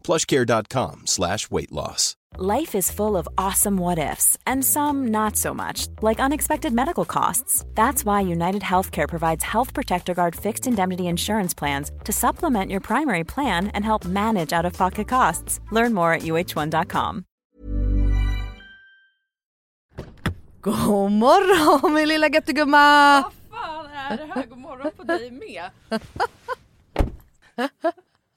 plushcare.com slash weight loss. Life is full of awesome what ifs, and some not so much, like unexpected medical costs. That's why United Healthcare provides Health Protector Guard fixed indemnity insurance plans to supplement your primary plan and help manage out of pocket costs. Learn more at uh1.com. God morgon min lilla göttegumma! Vad fan är det här? God morgon på dig med.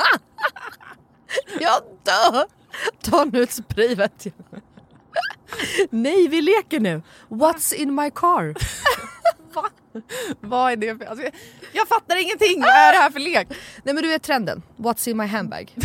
Jag dör! Ta nu ett spray vet jag. Nej, vi leker nu. What's in my car? Va? Vad är det för... Alltså, jag, jag fattar ingenting! Vad är det här för lek? Nej men du vet trenden. What's in my handbag?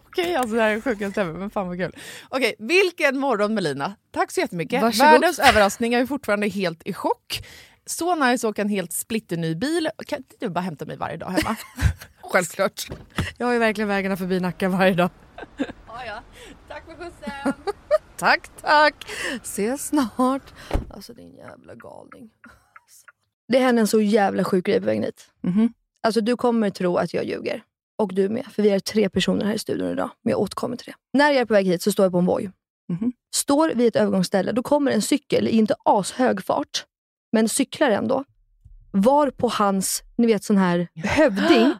Okej, alltså det här är sjukaste ever, men fan vad kul. Okej, vilken morgon Melina. Tack så jättemycket. Varsågod. Världens överraskning, jag är fortfarande helt i chock. Så nice att åka en helt splitterny bil. Kan inte du bara hämta mig varje dag hemma? Självklart. Jag har ju verkligen vägarna förbi Nacka varje dag. ja, ja. Tack för skjutsen. Tack, tack. Ses snart. Alltså din jävla galning. Det hände en så jävla sjuk grej på vägen hit. Mhm. Alltså du kommer tro att jag ljuger. Och du med. För vi är tre personer här i studion idag. Men jag återkommer till det. När jag är på väg hit så står jag på en Voi. Mhm. Står vid ett övergångsställe, då kommer en cykel i inte ashög fart, men cyklar ändå. Var på hans, ni vet sån här hövding,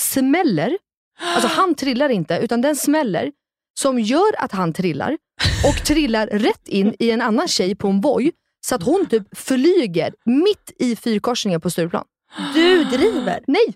smäller. Alltså han trillar inte, utan den smäller som gör att han trillar och trillar rätt in i en annan tjej på en Voi så att hon typ flyger mitt i fyrkorsningen på Stureplan. Du driver? Nej!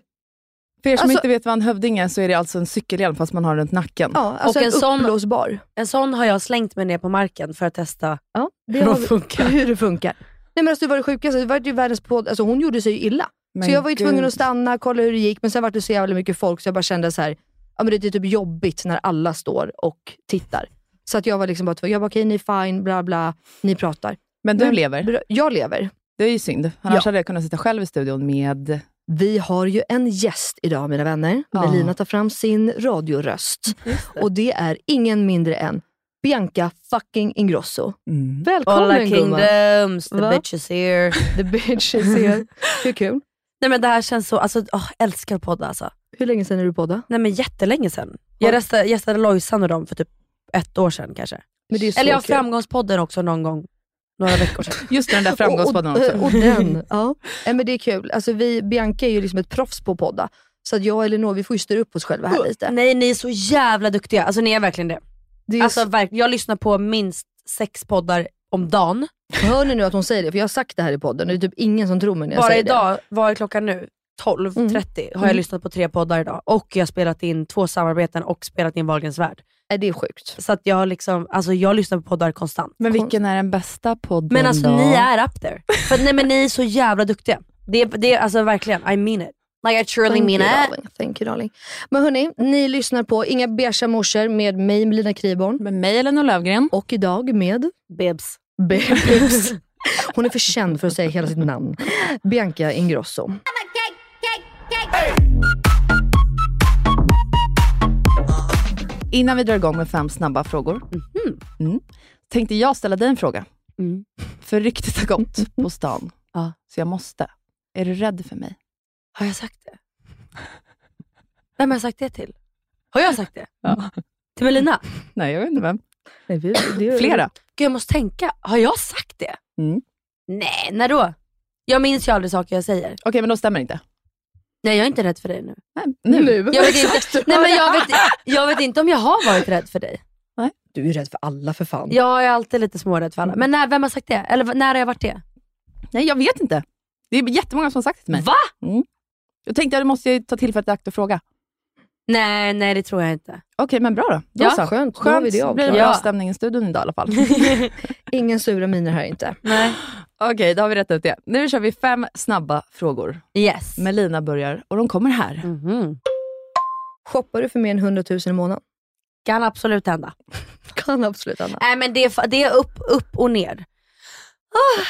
För er som Alltså- inte vet vad en hövding är så är det alltså en cykelhjälm fast man har runt nacken. Ja, alltså Och en, en sån- uppblåsbar. En sån har jag slängt mig ner på marken för att testa Ja, det hur har funkar. hur det funkar. Nej men alltså det var det sjukaste, det var ju världens podd, alltså hon gjorde sig ju illa. Men så jag var ju tvungen att stanna, kolla hur det gick, men sen var det så jävla mycket folk så jag bara kände så här, ja men det är typ jobbigt när alla står och tittar. Så att jag var liksom bara, jag bara okej ni är fine, bla bla, ni pratar. Men du Men- lever. Jag lever. Det är ju synd. Annars Ja. hade jag kunnat sitta själv i studion med... Vi har ju en gäst idag mina vänner. Ja. Melina tar fram sin radioröst. Och det är ingen mindre än Bianca fucking Ingrosso. Mm. Välkommen Alla gumman! kingdoms, the Va? bitch is here. The bitch is here. Hur kul? Nej men det här känns så, alltså åh, älskar podda alltså. Hur länge sedan är du poddade? Nej men jättelänge sedan. Jag gästade, gästade Lojsan och dem för typ ett år sedan kanske. Men det är så Eller jag kul. framgångspodden också någon gång, några veckor sedan. Just den där framgångspodden också. och, och den, ja. Nej, men det är kul. Alltså vi, Bianca är ju liksom ett proffs på att podda. Så att jag och Elinor vi får ju styra upp oss själva här lite. Nej ni är så jävla duktiga, alltså ni är verkligen det. Det är Alltså, verk- jag lyssnar på minst sex poddar om dagen. Hör ni nu att hon säger det? För jag har sagt det här i podden och det är typ ingen som tror mig när jag Bara säger idag, vad är klockan nu? 12.30 Mm. har jag Mm. lyssnat på tre poddar idag och jag har spelat in två samarbeten och spelat in Wahlgrens värld. Det. Nej, det är sjukt. Så att jag har liksom, alltså jag lyssnar på poddar konstant. Men vilken är den bästa podden Men alltså då? ni är up there. För, nej, men ni är så jävla duktiga. Det, är- det alltså verkligen, I mean it. Like I truly Thank mean you, it. darling. Thank you darling. Men hörni, ni lyssnar på Inga beiga morsor med mig Melina Kriborn. Med mig Elinor Lövgren. Och idag med Bibs. Bebis. Hon är för känd för att säga hela sitt namn. Bianca Ingrosso. Innan vi drar igång med fem snabba frågor mm. tänkte jag ställa dig en fråga. Mm. För ryktet har gått på stan, Ja. så jag måste. Är du rädd för mig? Har jag sagt det? Vem har jag sagt det till? Har jag sagt det? Ja. Till Melina? Nej, jag vet inte vem. Nej, vi- det- Flera. Gud, jag måste tänka. Har jag sagt det? Mm. Nej, när då? Jag minns ju aldrig saker jag säger. Okej, men då stämmer det inte. Nej, jag är inte rädd för dig nu. Nej, nu. Jag vet inte, nej, men jag vet, jag vet inte om jag har varit rädd för dig. Du är rädd för alla för fan. Jag är alltid lite smårädd för alla. Men när, vem har sagt det? Eller när har jag varit det? Nej, jag vet inte. Det är jättemånga som har sagt det till mig. Va? Mm. Jag tänkte att jag måste ta tillfället i akt och fråga. Nej, nej det tror jag inte. Okej, men bra då. då Ja, så. skönt. Då har vi det det blir avklarat. bra Ja. stämning i studion idag i alla fall. Ingen sura miner här inte. Nej. Okej, då har vi rätt ut det. Nu kör vi fem snabba frågor. Yes. Melina börjar och de kommer här. Mhm. Shoppar du för mer än 100 000 i månaden? Kan absolut hända. Kan absolut Anna. Nej men det är, fa- det är upp, upp och ner.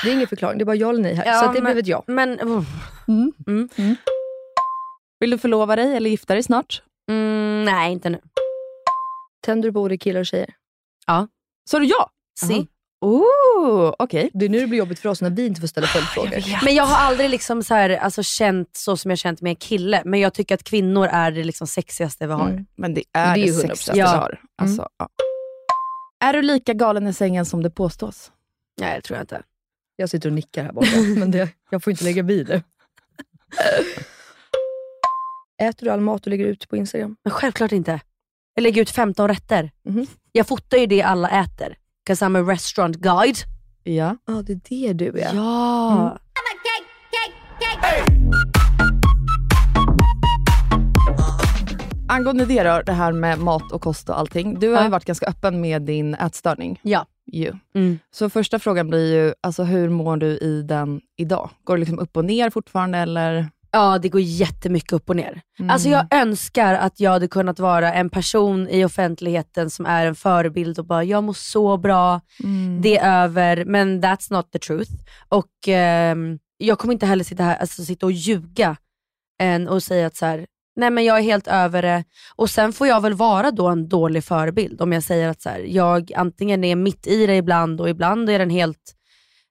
Det är ingen förklaring, det är bara ja eller nej här. Ja, så att det men- blev ett ja. Men mm, Vill du förlova dig eller gifta dig snart? Mm, nej inte nu. Tänder du på både killar och tjejer? Sa du ja? Si. Oh, okej. Det är nu det blir jobbigt för oss när vi inte får ställa följdfrågor. Men jag har aldrig liksom så här, alltså, känt så som jag känt med en kille. Men jag tycker att kvinnor är det liksom sexigaste vi har. Mm. Men det är Det det, är ju 100%. sexigaste Ja. vi har. Alltså, ja. Är du lika galen i sängen som det påstås? Nej det tror jag inte. Jag sitter och nickar här borta, men det, jag får inte lägga vid det. Äter du all mat du lägger ut på Instagram? Men självklart inte. Jag lägger ut 15 rätter. Mhm. Jag fotar ju det alla äter. 'Cause I'm a restaurant guide. Ja. Ja, det är det du är. Ja. Mm. Angående det då, det här med mat och kost och allting. Du har ju varit ganska öppen med din ätstörning. Ja. Ju. Mm. Så första frågan blir ju, alltså, hur mår du i den idag? Går det liksom upp och ner fortfarande eller? Ja, det går jättemycket upp och ner. Mm. Alltså jag önskar att jag hade kunnat vara en person i offentligheten som är en förebild och bara, jag mår så bra, Mm. det är över, men that's not the truth. Och ehm, jag kommer inte heller sitta här alltså, sitta och ljuga än och säga att så här, nej men jag är helt över det. Och sen får jag väl vara då en dålig förebild om jag säger att så här, jag antingen är mitt i det ibland och ibland är den helt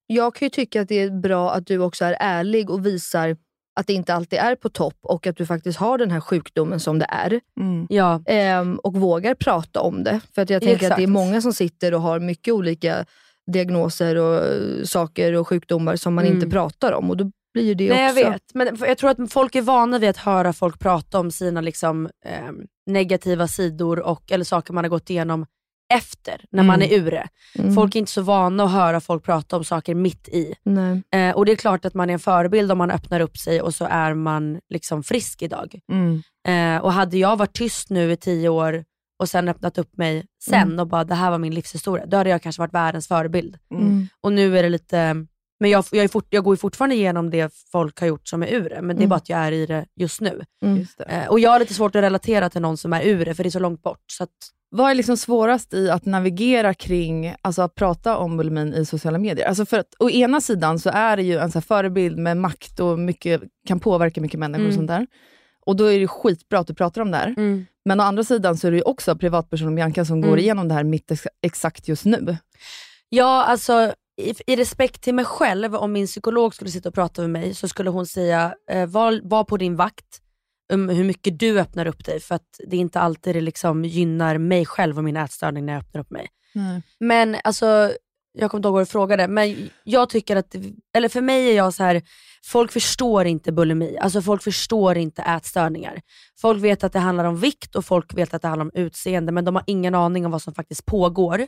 Jag kan ju tycka att det är bra att du också är ärlig och visar att det inte alltid är på topp och att du faktiskt har den här sjukdomen som det är. Mm. Ja, Ehm, och vågar prata om det. För att jag tänker att det är Exakt. många som sitter och har mycket olika diagnoser och eh, saker och sjukdomar som man Mm. inte pratar om. Och då blir ju det Nej, också... jag vet. Men jag tror att folk är vana vid att höra folk prata om sina liksom, eh, negativa sidor och, eller saker man har gått igenom efter, när man är ur det. Mm. Folk är inte så vana att höra folk prata om saker mitt i. Nej. Eh, och Det är klart att man är en förebild om man öppnar upp sig och så är man liksom frisk idag. Mm. Eh, och hade jag varit tyst nu i tio år och sen öppnat upp mig sen Mm. och bara det här var min livshistoria, då hade jag kanske varit världens förebild. Mm. Och nu är det lite, men jag, jag, är fort, jag går ju fortfarande igenom det folk har gjort som är ur det, men det är Mm. bara att jag är i det just nu. Mm. Just det. Eh, och jag har lite svårt att relatera till någon som är ur det, för det är så långt bort. Så att, Vad är liksom svårast i att navigera kring, alltså att prata om bulimin i sociala medier? Alltså för att å ena sidan så är det ju en så förebild med makt och mycket, kan påverka mycket människor och Mm. sånt där. Och då är det skitbra att du pratar om det här. Men å andra sidan så är det ju också privatpersonen Bianca som går Mm. igenom det här mitt ex- exakt just nu. Ja, alltså i, i respekt till mig själv, om min psykolog skulle sitta och prata med mig så skulle hon säga, eh, var, var på din vakt um, hur mycket du öppnar upp dig, för att det är inte alltid det liksom gynnar mig själv och min ätstörning när jag öppnar upp mig. Men alltså, jag kommer inte ihåg vad du frågade, men jag tycker att, eller för mig är jag så här, folk förstår inte bulimi. Alltså folk förstår inte ätstörningar. Folk vet att det handlar om vikt och folk vet att det handlar om utseende, men de har ingen aning om vad som faktiskt pågår.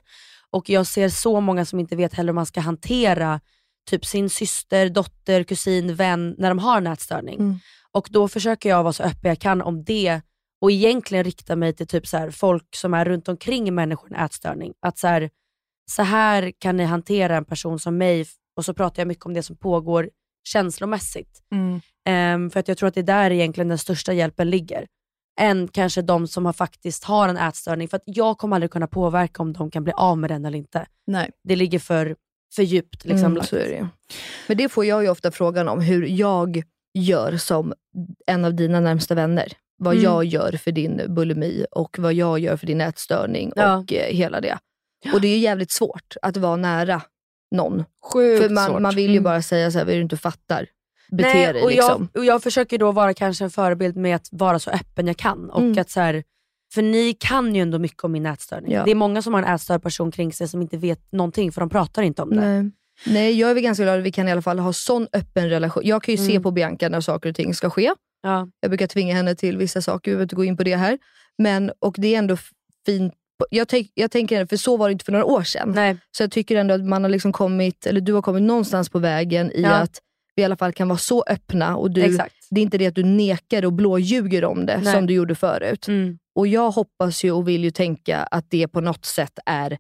Och jag ser så många som inte vet heller hur man ska hantera typ sin syster, dotter, kusin, vän när de har en ätstörning. Mm. Och då försöker jag vara så öppen jag kan om det och egentligen rikta mig till typ så här, folk som är runt omkring människor med ätstörning. Att så här, så här kan ni hantera en person som mig och så pratar jag mycket om det som pågår känslomässigt. Ehm, för att jag tror att det är där egentligen den största hjälpen ligger. Än kanske de som har faktiskt har en ätstörning. För att jag kommer aldrig kunna påverka om de kan bli av med den eller inte. Nej. Det ligger för, för djupt. Liksom, Mm, lagt. så är det. Men det får jag ju ofta frågan om, hur jag gör som en av dina närmsta vänner. Vad Mm. jag gör för din bulimi och vad jag gör för din ätstörning Ja. och eh, hela det. Och det är ju jävligt svårt att vara nära någon. Sjukt För man, svårt. man vill ju Mm. bara säga så här, vad du inte fattar? Bete Nej, dig och liksom. jag, och jag försöker då vara kanske en förebild med att vara så öppen jag kan. Och Mm. att så här, för ni kan ju ändå mycket om min ätstörning. Ja. Det är många som har en ätstörd person kring sig som inte vet någonting för de pratar inte om det. Nej. Nej, jag är väl ganska glad att vi kan i alla fall ha sån öppen relation. Jag kan ju se Mm. på Bianca när saker och ting ska ske. Ja. Jag brukar tvinga henne till vissa saker, vi behöver inte gå in på det här. Men, och det är ändå fint jag, tänk, jag tänker, för så var det inte för några år sedan. Nej. Så jag tycker ändå att man har liksom kommit, eller du har kommit någonstans på vägen i Ja. att vi i alla fall kan vara så öppna och du, Exakt. det är inte det att du nekar och blåljuger om det Nej. som du gjorde förut. Mm. Och jag hoppas ju och vill ju tänka att det på något sätt är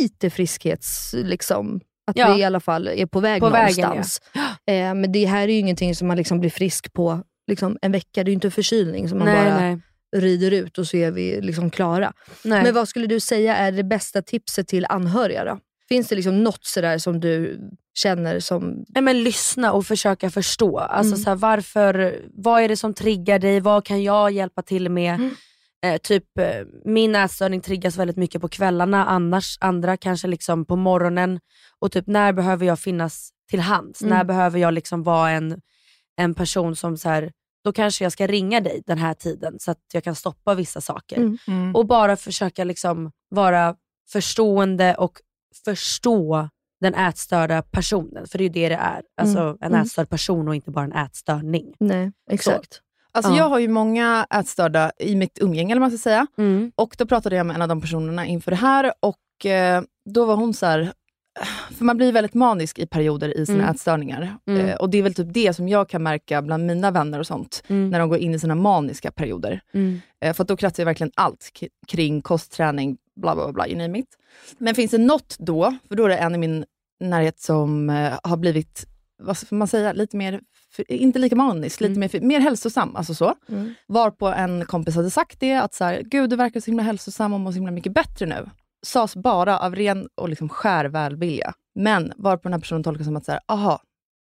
lite friskhets... Liksom, att Ja. vi i alla fall är på väg På vägen, någonstans. Eh, men det här är ju ingenting som man liksom blir frisk på liksom en vecka. Det är ju inte en förkylning som man Nej, bara nej. rider ut och så är vi liksom klara. nej. Men vad skulle du säga är det bästa tipset till anhöriga då? Finns det liksom något sådär som du känner som... Nej, men lyssna och försöka förstå. Alltså, Mm. så här, varför, vad är det som triggar dig? Vad kan jag hjälpa till med? Mm. Eh, typ, eh, min ätstörning triggas väldigt mycket på kvällarna, annars andra kanske liksom på morgonen. Och typ när behöver jag finnas till hands? Mm. När behöver jag liksom vara en, en person som så här, då kanske jag ska ringa dig den här tiden så att jag kan stoppa vissa saker. Mm. Mm. Och bara försöka liksom vara förstående och förstå den ätstörda personen. För det är ju det det är. Alltså Mm. en Mm. ätstörd person och inte bara en ätstörning. Nej, exakt. Alltså Ja. jag har ju många ätstörda i mitt umgänge, eller man ska säga. Mm. Och då pratade jag med en av de personerna inför det här och eh, då var hon så här, för man blir väldigt manisk i perioder i sina Mm. ätstörningar. Mm. Eh, och det är väl typ det som jag kan märka bland mina vänner och sånt, Mm. när de går in i sina maniska perioder. Mm. Eh, för då kretsar verkligen allt kring kostträning, bla bla bla, you name it. Men finns det något då, för då är det en i min närhet som eh, har blivit, vad får man säga, lite mer, inte lika manisk, lite Mm. mer, mer hälsosam. Alltså så. Mm. Varpå en kompis hade sagt det, att så här, gud du verkar så himla hälsosam och mår så himla mycket bättre nu. Sades bara av ren och liksom skär välvilja. Men varpå den här personen tolkar som att, så här, aha,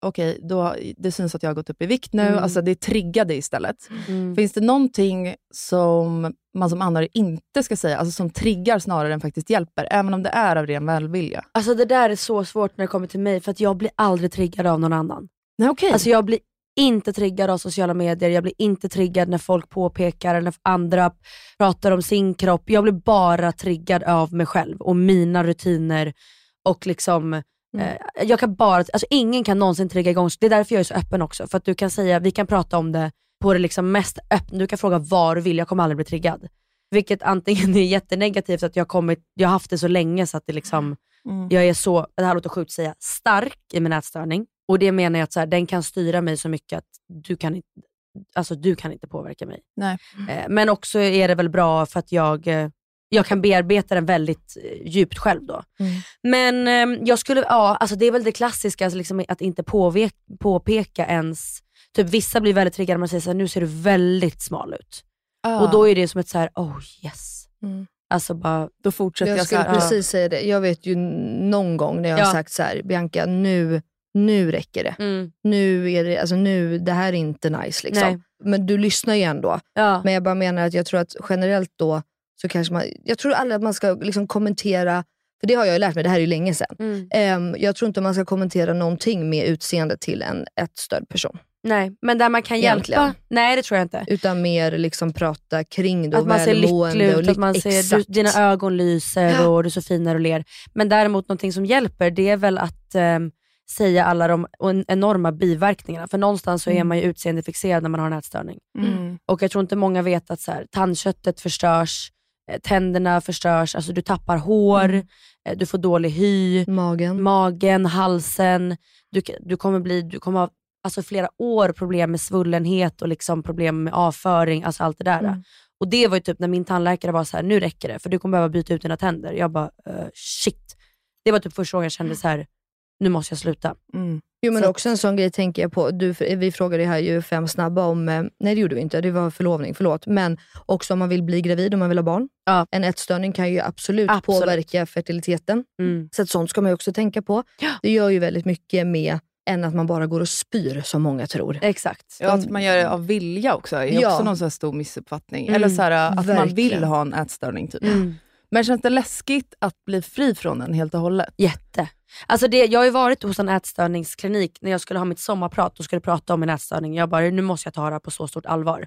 okej, då, det syns att jag har gått upp i vikt nu. Mm. Alltså det triggade istället. Mm. Finns det någonting som man som anhörig inte ska säga, alltså som triggar snarare än faktiskt hjälper, även om det är av ren välvilja? Alltså det där är så svårt när det kommer till mig för att jag blir aldrig triggad av någon annan. Nej, okej. Alltså jag blir inte triggad av sociala medier, jag blir inte triggad när folk påpekar, när andra pratar om sin kropp. Jag blir bara triggad av mig själv och mina rutiner. Och liksom, eh, jag kan bara, alltså ingen kan någonsin trigga igång, det är därför jag är så öppen också. För att du kan säga, vi kan prata om det på det liksom mest öppna, du kan fråga vad du vill, jag kommer aldrig bli triggad. Vilket antingen är jättenegativt, att jag, kommit, jag har haft det så länge så att det liksom, Mm. jag är så, det här låter sjukt att säga, stark i min ätstörning. Och det menar jag att så här, den kan styra mig så mycket att du kan alltså, du kan inte påverka mig. Nej. Eh, men också är det väl bra för att jag, eh, jag kan bearbeta den väldigt eh, djupt själv då. Mm. Men eh, jag skulle, ja, alltså det är väl det klassiska, alltså liksom att inte påvek, påpeka ens, typ vissa blir väldigt triggade när man säger så här, nu ser du väldigt smal ut. Och då är det som ett så här, oh yes. Mm. Alltså bara, då fortsätter jag, Jag skulle här. precis säga det. Jag vet ju någon gång när jag Ja. har sagt så här, Bianca nu, nu räcker det. mm, Nu är det, alltså nu, det här är inte nice liksom. Nej. Men du lyssnar ju ändå. ja. Men jag bara menar att jag tror att generellt då, så kanske man, jag tror aldrig att man ska liksom kommentera, för det har jag ju lärt mig, det här är ju länge sedan. Mm. Ehm, jag tror inte man ska kommentera någonting med utseende till en ätstörd person. Nej, men där man kan Egentligen. hjälpa, nej det tror jag inte. Utan mer liksom prata kring det Att och man ser välmående lycklig och ut, att lyck- man ser, du, dina ögon lyser och du är så fin när du ler. Men däremot någonting som hjälper det är väl att ehm, säga alla de en- enorma biverkningarna. För någonstans så är Mm. man ju utseendefixerad när man har en ätstörning. Mm. Och jag tror inte många vet att så här, tandköttet förstörs, tänderna förstörs, alltså du tappar hår, Mm. eh, du får dålig hy, Magen. magen, halsen. Du, du kommer, bli, du kommer ha alltså, flera år problem med svullenhet och liksom problem med avföring, alltså allt det där. Mm. Och det var ju typ när min tandläkare var så här: nu räcker det för du kommer behöva byta ut dina tänder. Jag bara, eh, shit. Det var typ första gången jag kände så här: nu måste jag sluta. Mm. Jo men Så- också en sån grej tänker jag på. Du, vi frågade här ju fem snabba om, eh, nej det gjorde vi inte, det var förlovning, förlåt. Men också om man vill bli gravid, om man vill ha barn. Ja. En ätstörning kan ju absolut, Absolut. påverka fertiliteten. Mm. Så att sånt ska man ju också tänka på. Ja. Det gör ju väldigt mycket med än att man bara går och spyr som många tror. Exakt. Ja, att man gör det av vilja också är Ja. också någon så här stor missuppfattning. Mm, Eller så här, att man verkligen. vill ha en ätstörning. Typ. Mm. Men känns det läskigt att bli fri från den helt och hållet? Jätte. Alltså det, jag har ju varit hos en ätstörningsklinik när jag skulle ha mitt sommarprat och skulle prata om min ätstörning. Jag bara, nu måste jag ta det här på så stort allvar.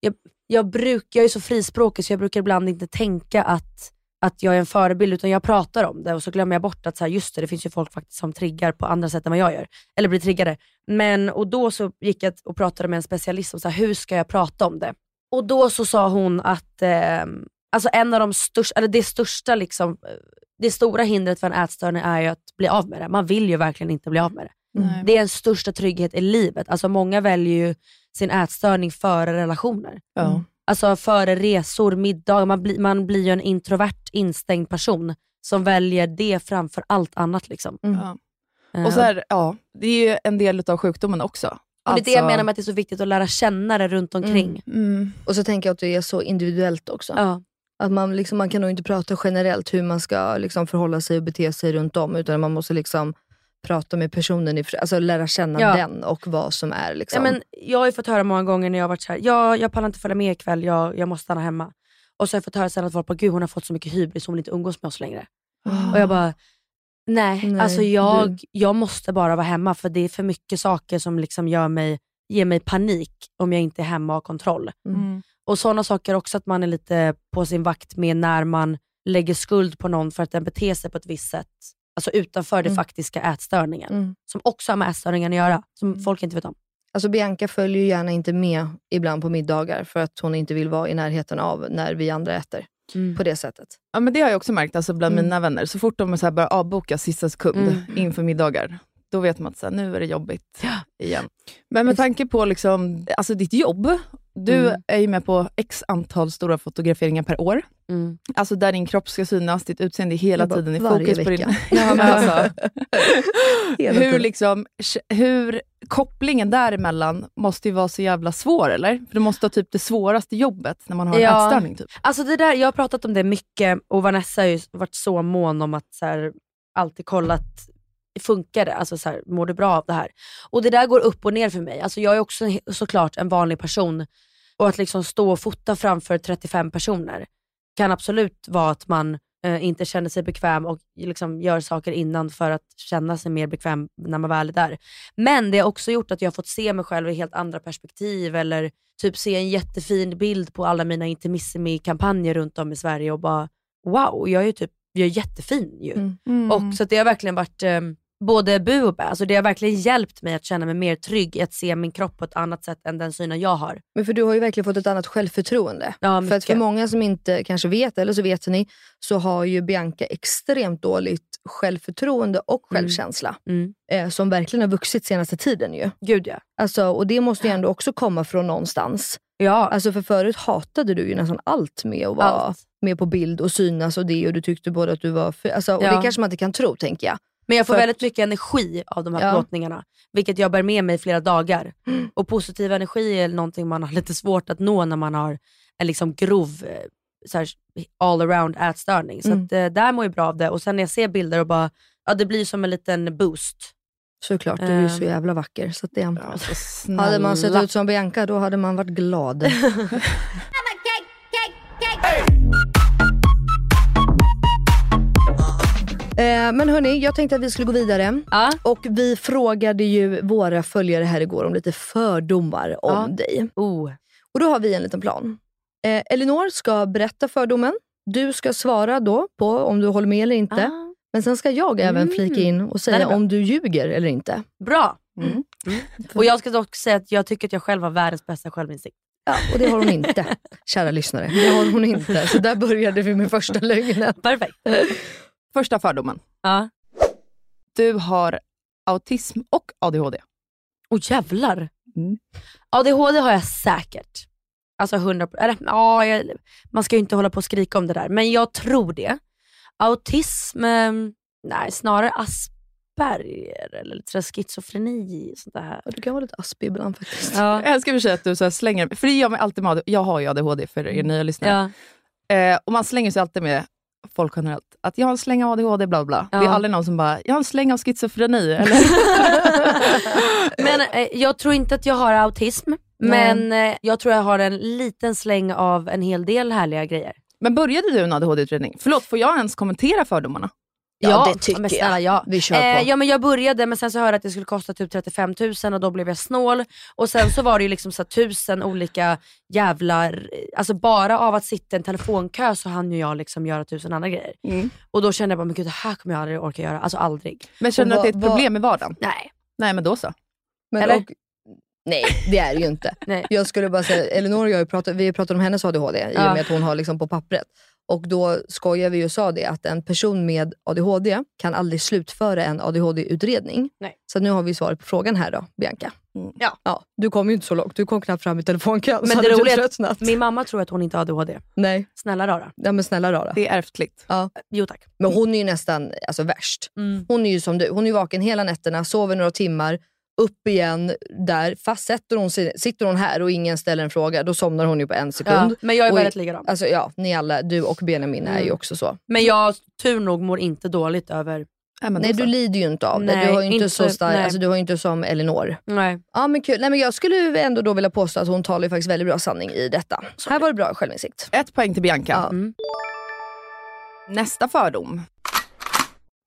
Jag, jag, bruk, jag är så frispråkig så jag brukar ibland inte tänka att, att jag är en förebild utan jag pratar om det och så glömmer jag bort att så här, just det, det finns ju folk faktiskt som triggar på andra sätt än vad jag gör. Eller blir triggade. Men, och då så gick jag och pratade med en specialist om så här, hur ska jag prata om det. Och då så sa hon att, eh, alltså en av de största, eller det största liksom, det stora hindret för en ätstörning är ju att bli av med det. Man vill ju verkligen inte bli av med det. Nej. Det är en största trygghet i livet. Alltså många väljer ju sin ätstörning före relationer. Ja. Alltså före resor, middagar. Man, blir man blir ju en introvert, instängd person som väljer det framför allt annat. Liksom. Ja. Eh, Och så här, ja, det är ju en del av sjukdomen också. och det är det jag menar med att det är så viktigt att lära känna det runt omkring. Mm. Och så tänker jag att det är så individuellt också. Ja. Att man, liksom, man kan nog inte prata generellt hur man ska liksom, förhålla sig och bete sig runt om. Utan man måste liksom prata med personen, i, alltså lära känna Ja. den och vad som är. Liksom. Ja, men jag har ju fått höra många gånger när jag har varit såhär, ja, jag pallar inte följa med ikväll, jag, jag måste stanna hemma. Och så har jag fått höra sen att folk bara, gud hon har fått så mycket hybris, hon vill inte umgås med oss längre. Och jag bara, nej, Nej, alltså jag, du- jag måste bara vara hemma för det är för mycket saker som liksom gör mig, ger mig panik om jag inte är hemma och har kontroll. Mm. Och sådana saker också att man är lite på sin vakt med när man lägger skuld på någon för att den beter sig på ett visst sätt. Alltså utanför den Mm. faktiska ätstörningen. Mm. Som också har med ätstörningen att göra, som folk inte vet om. Alltså Bianca följer ju gärna inte med ibland på middagar för att hon inte vill vara i närheten av när vi andra äter. Mm. På det sättet. Ja, men det har jag också märkt alltså, bland Mm. mina vänner. Så fort de så här börjar avboka sista sekund Mm. inför middagar, då vet man att så här, nu är det jobbigt igen. Men med tanke på liksom, alltså ditt jobb, du Mm. är ju med på x antal stora fotograferingar per år. Mm. Alltså där din kropp ska synas, ditt utseende hela bara, tiden i fokus på vecka. din... Ja, men alltså, hur, liksom, hur kopplingen däremellan måste ju vara så jävla svår, eller? För du måste ha typ det svåraste jobbet när man har en Ja. ätstörning. Typ. Alltså det där, jag har pratat om det mycket och Vanessa har ju varit så mån om att så här, alltid kolla att funkar det? Alltså så här, mår du bra av det här? Och det där går upp och ner för mig. Alltså jag är också såklart en vanlig person och att liksom stå och fota framför 35 personer kan absolut vara att man eh, inte känner sig bekväm och liksom gör saker innan för att känna sig mer bekväm när man väl är där. Men det har också gjort att jag har fått se mig själv i helt andra perspektiv eller typ se en jättefin bild på alla mina Intimissimi-kampanjer runt om i Sverige och bara wow, jag är ju typ jag är jättefin ju. Mm. Och så det har verkligen varit eh, både bu och bä. Alltså det har verkligen hjälpt mig att känna mig mer trygg i att se min kropp på ett annat sätt än den synen jag har. Men för du har ju verkligen fått ett annat självförtroende. Ja, För att för många som inte kanske vet, eller så vet ni, så har ju Bianca extremt dåligt självförtroende och självkänsla. Mm. Eh, som verkligen har vuxit senaste tiden ju. Gud ja. Alltså, och det måste ju ändå också komma från någonstans. Ja, Alltså för förut hatade du ju nästan allt med att vara allt. med på bild och synas och det och du tyckte både att du var... För, alltså, och Ja. det kanske man inte kan tro tänker jag. Men jag får För- väldigt mycket energi av de här Ja. plåtningarna. Vilket jag bär med mig i flera dagar. Och positiv energi är någonting man har lite svårt att nå när man har en liksom grov eh, så här, all around ätstörning. Så Mm. att, eh, där mår jag bra av det. Och sen när jag ser bilder och bara, ja det blir som en liten boost. Såklart, du är ju så Ehm. jävla vacker. Så att det, Alltså, snälla. hade man sett ut som Bianca då hade man varit glad. Eh, Men hörni, jag tänkte att vi skulle gå vidare. Ja. Och vi frågade ju våra följare här igår om lite fördomar om Ja. dig. Oh. Och då har vi en liten plan. Eh, Elinor ska berätta fördomen. Du ska svara då på om du håller med eller inte. Ah. Men sen ska jag även Mm. flika in och säga om du ljuger eller inte. Bra. Mm. Och jag ska dock säga att jag tycker att jag själv har världens bästa självinsikt. Ja, och det har hon inte, kära lyssnare. Det har hon inte. Så där började vi med första lögnen. Perfekt. Första fördomen. Ja. Du har autism och ADHD. Och jävlar. Mm. ADHD har jag säkert. Alltså 100 eller ja, jag, man ska ju inte hålla på och skrika om det där, men jag tror det. Autism, eh, nej snarare Asperger eller lite schizofreni. Sånt där. Ja, Du kan vara lite aspig ibland faktiskt. Ja. Jag älskar i att du så slänger, för det gör mig alltid med ADHD. Jag har ju ADHD för er nya lyssnare. Ja. Eh, och man slänger sig alltid med folk generellt. Att jag har en släng av ADHD, bla bla. Det är Ja. aldrig någon som bara, jag har en släng av schizofreni. Eller? Men eh, jag tror inte att jag har autism, men eh, jag tror jag har en liten släng av en hel del härliga grejer. Men började du en ADHD-utredning? Förlåt, får jag ens kommentera fördomarna? Ja, det tycker men snälla, jag. ja. Vi kör på. Eh, ja men jag började men sen så hörde jag att det skulle kosta typ 35 000 och då blev jag snål. Och sen så var det ju liksom så tusen olika jävlar, alltså bara av att sitta i en telefonkö så hann ju jag liksom göra tusen andra grejer. Och då kände jag bara, men gud det här kommer jag aldrig orka göra, alltså aldrig. Men känner du att det är ett vad- problem i vardagen? Nej. Nej, men då så. Men Eller? och, Nej, det är det ju inte. Nej. Jag skulle bara säga, Elinor och jag pratat, vi har pratat om hennes ADHD i och Ja. med att hon har liksom på pappret. Och då skojade vi och sa det att en person med ADHD kan aldrig slutföra en ADHD-utredning. Så nu har vi svaret på frågan här då, Bianca. Mm. Ja. ja. Du kom ju inte så långt, du kom knappt fram i telefonkön. Men det roliga är att. Min mamma tror att hon inte har ADHD. Nej, Snälla rara. ja, men snälla rara. Det är ärftligt. Jo tack. Men hon är ju nästan alltså, värst. Mm. Hon är ju som du, hon är vaken hela nätterna, sover några timmar, upp igen där. Fast sätter hon, sig- sitter hon här och ingen ställer en fråga, då somnar hon ju på en sekund. Ja, men jag är Och väldigt likadan. Alltså ja, ni alla, du och Benjamin är Mm. ju också så. Men jag tur nog mår inte dåligt över... Nej, Nej du lider ju inte av det. Nej, Du har ju inte, inte- så stark, nej. alltså, du har ju inte som Elinor. Nej. Ja men kul. Nej, men jag skulle ju ändå då vilja påstå att hon talar ju faktiskt väldigt bra sanning i detta. Här var det bra självinsikt. Ett poäng till Bianca. Ja. Mm. Nästa fördom.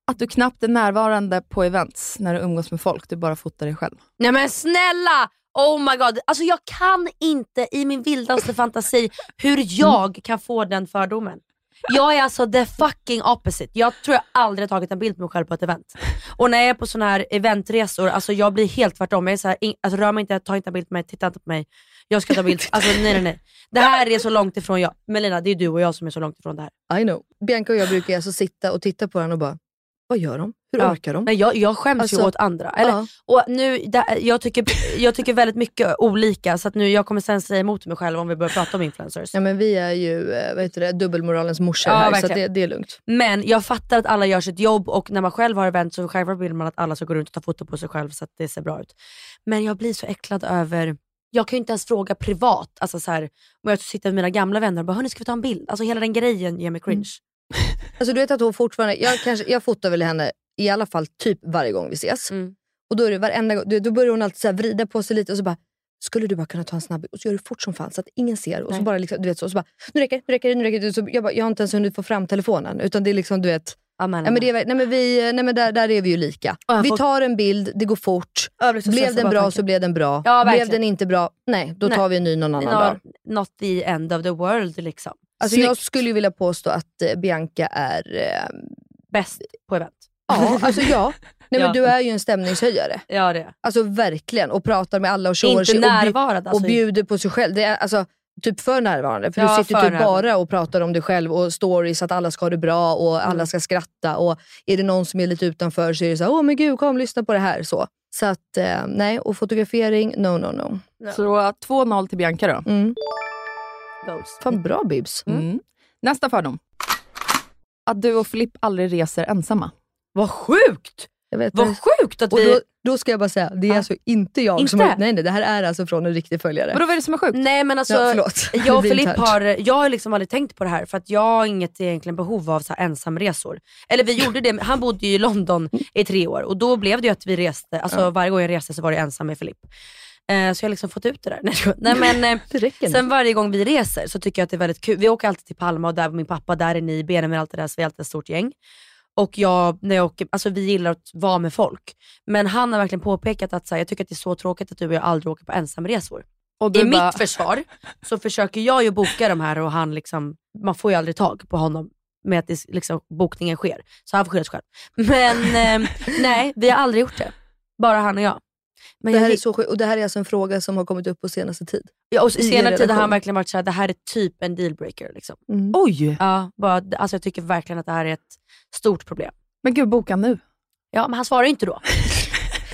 Att du knappt är närvarande på events när du umgås med folk. Du bara fotar dig själv. Nej men snälla! Oh my god. Alltså jag kan inte i min vildaste fantasi hur jag kan få den fördomen. Jag är alltså the fucking opposite. Jag tror jag aldrig har tagit en bild på mig själv på ett event. Och när jag är på såna här eventresor, alltså jag blir helt tvärtom. Jag är så här, in, alltså rör mig inte, ta inte en bild på mig, titta inte på mig. Jag ska ta bild. Alltså nej nej nej. Det här är så långt ifrån jag. Melina, det är du och jag som är så långt ifrån det här. I know. Bianca och jag brukar alltså sitta och titta på varandra och bara, vad gör de? Hur Ja. orkar de? Nej, jag, jag skäms Alltså, ju åt andra. Eller, Ja. och nu, det, jag, tycker, jag tycker väldigt mycket olika, så att nu, jag kommer sen säga emot mig själv om vi börjar prata om influencers. Ja, men vi är ju eh, vad heter det, dubbelmoralens morsor Ja, här, så verkligen. det, det är lugnt. Men jag fattar att alla gör sitt jobb och när man själv har event så självklart vill man att alla ska gå runt och ta foto på sig själv så att det ser bra ut. Men jag blir så äcklad över, jag kan ju inte ens fråga privat, alltså så här, om jag sitter med mina gamla vänner och bara “hörni ska vi ta en bild?” Alltså hela den grejen ger mig cringe. Alltså du vet att hon fortfarande, jag, kanske, jag fotar väl henne i alla fall typ varje gång vi ses. Mm. Och då är det varenda gång, då börjar hon alltid så vrida på sig lite och så bara skulle du bara kunna ta en snabb och så gör du fort som fan så att ingen ser. Och så Nej. bara liksom, du vet så, så bara, nu räcker det, nu räcker det, nu räcker det. Så jag, bara, jag har inte ens hunnit få fram telefonen. Utan det är liksom, du vet, Ja, men, ja, men det är, nej, men vi, nej, men där, där är vi ju lika. Vi tar en bild, det går fort. Så Blev den bra tanken. så blev den bra. Ja, blev den inte bra, nej då Nej. tar vi en ny någon annan dag. No, not the end of the world liksom. Alltså, jag skulle ju vilja påstå att eh, Bianca är... Eh, Bäst på event. ja, alltså ja. Nej, Ja. men du är ju en stämningshöjare. Ja det är Alltså verkligen. Och pratar med alla och tjoar Inte sig och, bju- närvarande. och Alltså, bjuder på sig själv. Det är alltså typ för närvarande. För Ja, du sitter typ närvarande. bara och pratar om dig själv och stories att alla ska ha det bra och Mm. alla ska skratta. Och är det någon som är lite utanför så är det så här, åh men gud kom lyssna på det här. Så, så att eh, nej, och fotografering, no no no. Så då 2-0 till Bianca då. Mm. Goes. Fan bra Bibs. Mm. Nästa fördom. Att du och Filipp aldrig reser ensamma. Vad sjukt! Jag vet, Vad sjukt att och vi... då, då ska jag bara säga, det är Ja. alltså inte jag som Inte? har Nej nej, det här är alltså från en riktig följare. Vadå, vad är det som är sjukt? Nej men alltså, ja, förlåt. jag Det och blir internt. har, jag har liksom aldrig tänkt på det här för att jag har inget egentligen behov av så här ensamresor. Eller vi gjorde det, han bodde ju i London i tre år och då blev det ju att vi reste, alltså varje gång jag reste så var det ensam med Filip. Eh, så jag har liksom fått ut det där. Nej. Nej men eh, Det räcker nu. sen varje gång vi reser så tycker jag att det är väldigt kul. Vi åker alltid till Palma och där var min pappa, där är ni, Benjamin allt det där, så vi är alltid ett stort gäng. Och jag, när jag åker, alltså vi gillar att vara med folk. Men han har verkligen påpekat att så här, jag tycker att det är så tråkigt att du och jag aldrig åker på ensamresor. Och I bara, mitt försvar så försöker jag ju boka de här och han liksom, man får ju aldrig tag på honom med att det, liksom, bokningen sker. Så han får skylla sig själv. Men eh, nej, vi har aldrig gjort det. Bara han och jag. Men det här jag, är så sjukt. Och det här är alltså en fråga som har kommit upp på senaste tid. ja, och i senare tid har han verkligen varit såhär, det här är typ en dealbreaker. Liksom. Mm. Oj! Ja, bara, alltså jag tycker verkligen att det här är ett stort problem. Men gud, boka nu. Ja, men han svarar ju inte då.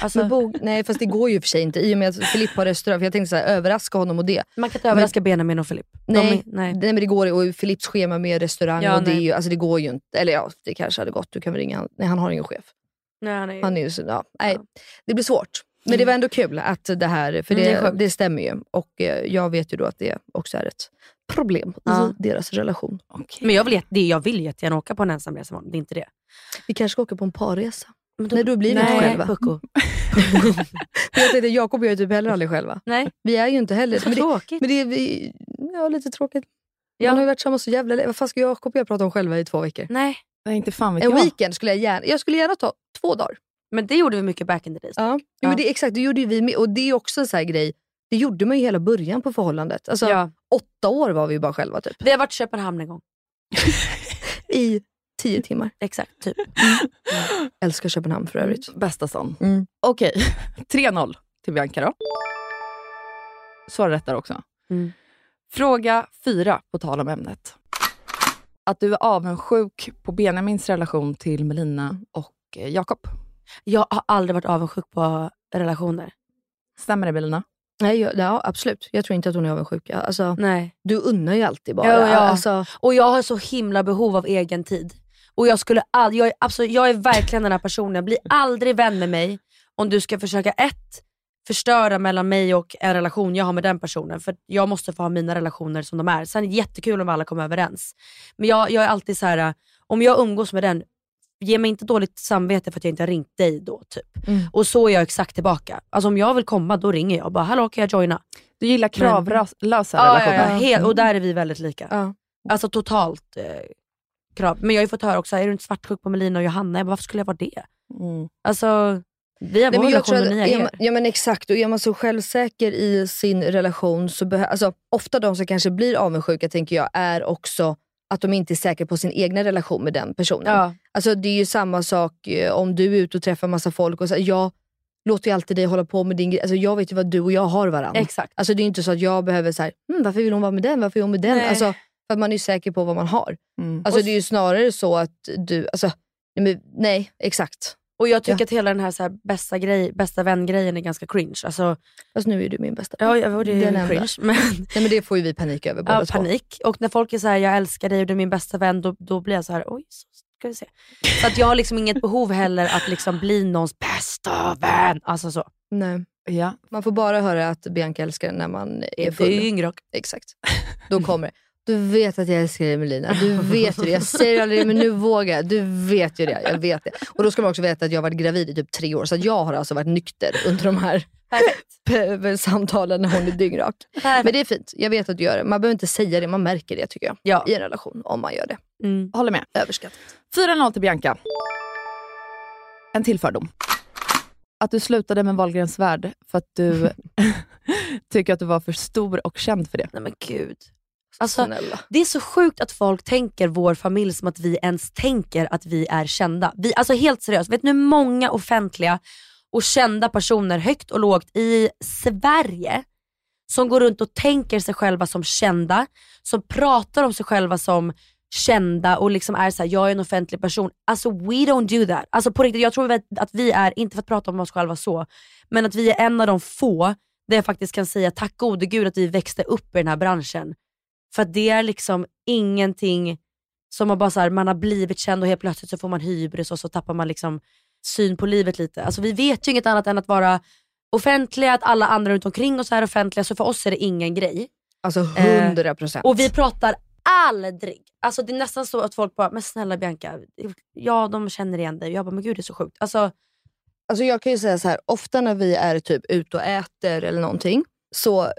Alltså, nej fast det går ju för sig inte i och med att Filip har restaurang. För jag tänkte så här, överraska honom och det. man kan inte överraska Benjamin och Filip. De Nej, är- nej. nej. men det går och Filips schema med restaurang Ja, och det, är nej. ju, alltså det går ju inte. Eller ja, det kanske hade gått. Du kan väl ringa han. Nej han har ingen chef. Nej, han är, Han är ju så, ja, nej, Ja. Det blir svårt. Men det var ändå kul att det här, för Mm, det är det, det stämmer ju. Och eh, jag vet ju då att det också är ett problem Ja. i deras relation. Men jag vill, jag vill jättegärna åka på en ensamresa imorgon, det är inte det. Vi kanske ska åka på en parresa. Men då, Nej då blir vi inte själva. Pucko. Jag tänkte, Jakob och jag är typ heller aldrig själva. Nej, Vi är ju inte heller. så Men det, tråkigt. men det är vi, ja, lite tråkigt. Ja. Man har ju varit samma så jävla länge. Vad fan ska Jakob och jag prata om själva i två veckor? Nej, Nej, inte fan vet En jag. weekend skulle jag gärna, jag skulle gärna ta två dagar. Men det gjorde vi mycket back in the days. Ja. Ja. Men det, exakt, det gjorde vi med. Och det är också en sån här grej, det gjorde man ju hela början på förhållandet. Alltså, Ja. Åtta år var vi bara själva typ. Vi har varit i Köpenhamn en gång. I tio timmar. Exakt, typ. Älskar Köpenhamn för övrigt. Bästa sån. Mm. Okej, 3-0 till Bianca då. svarar rätt där också. Mm. Fråga fyra, på tal om ämnet. Att du är avundsjuk på Benjamins relation till Melina och eh, Jakob. Jag har aldrig varit avundsjuk på relationer. Stämmer det Melina? Nej, jag, ja, absolut. Jag tror inte att hon är avundsjuk. Alltså, Nej. du unnar ju alltid bara. Ja, ja. Alltså, Och jag har så himla behov av egen tid. Och jag skulle all, jag, är, absolut, jag är verkligen den här personen, bli aldrig vän med mig om du ska försöka ett, förstöra mellan mig och en relation jag har med den personen. För jag måste få ha mina relationer som de är. Sen är det jättekul om alla kommer överens. Men jag, jag är alltid så här: om jag umgås med den, ge mig inte dåligt samvete för att jag inte har ringt dig då. typ. Mm. Och så är jag exakt tillbaka. Alltså om jag vill komma, då ringer jag. Bara, Hallå kan jag joina? Du gillar kravlösa Ja, relationer. ja, ja, helt, och där är vi väldigt lika. ja. Alltså totalt eh, krav. Men jag har ju fått höra också, är du inte svartsjuk på Melina och Johanna? Jag bara, varför skulle jag vara det? Mm. Alltså, vi har Nej, vår men relation och ni har er. ja men exakt, och är man så självsäker i sin relation så behöver, alltså ofta de som kanske blir avundsjuka tänker jag är också att de inte är säkra på sin egna relation med den personen. Ja. Alltså det är ju samma sak eh, om du är ute och träffar massa folk och så, jag låter ju alltid dig hålla på med din grej. Alltså jag vet ju vad du och jag har varandra. Exakt. Alltså det är inte så att jag behöver så här, hm, varför vill hon vara med den? Varför är hon med den? Nej. Alltså, för att man är ju säker på vad man har. Mm. Alltså Och- det är ju snarare så att du, alltså, nej exakt. Och jag tycker Ja. att hela den här, så här bästa, grej, bästa vän-grejen är ganska cringe. Alltså, Fast nu är du min bästa ja, jag- det är cringe. Men, Nej men det får ju vi panik över båda ja, två. panik. Och när folk är så här, jag älskar dig och du är min bästa vän, då, då blir jag så här, oj, så ska vi se. Så att jag har liksom inget behov heller att liksom bli någons bästa vän. Alltså så. Nej. Ja. Man får bara höra att Bianca älskar när man är Det är full. ju yngre och Exakt. Då kommer det. Du vet att jag älskar dig Melina. Du vet ju det. Jag säger aldrig det men nu vågar jag. Du vet ju det. Jag vet det. Och då ska man också veta att jag har varit gravid i typ tre år. Så att jag har alltså varit nykter under de här samtalen när hon är dyngrak. Men det är fint. Jag vet att du gör det. Man behöver inte säga det. Man märker det tycker jag. Ja. I en relation. Om man gör det. Mm. Håller med. Överskattat. 4-0 till Bianca. En till fördom. Att du slutade med Wahlgrens värld för att du tycker att du var för stor och känd för det. Nej men gud. Alltså, Snälla. Det är så sjukt att folk tänker vår familj som att vi ens tänker att vi är kända. Vi, alltså helt seriöst, vet ni hur många offentliga och kända personer högt och lågt i Sverige som går runt och tänker sig själva som kända, som pratar om sig själva som kända och liksom är såhär, jag är en offentlig person. Alltså we don't do that. Alltså på riktigt, jag tror att vi är, inte för att prata om oss själva så, men att vi är en av de få där jag faktiskt kan säga tack gode gud att vi växte upp i den här branschen. För det är liksom ingenting som har bara så här, man har blivit känd och helt plötsligt så får man hybris och så tappar man liksom syn på livet lite. Alltså vi vet ju inget annat än att vara offentliga, att alla andra runt omkring oss är offentliga, så för oss är det ingen grej. Alltså Eh, 100 procent. Och vi pratar aldrig, alltså det är nästan så att folk bara, men snälla Bianca, ja de känner igen dig. Jag bara, men gud det är så sjukt. Alltså, Alltså jag kan ju säga så här, ofta när vi är typ ute och äter eller någonting så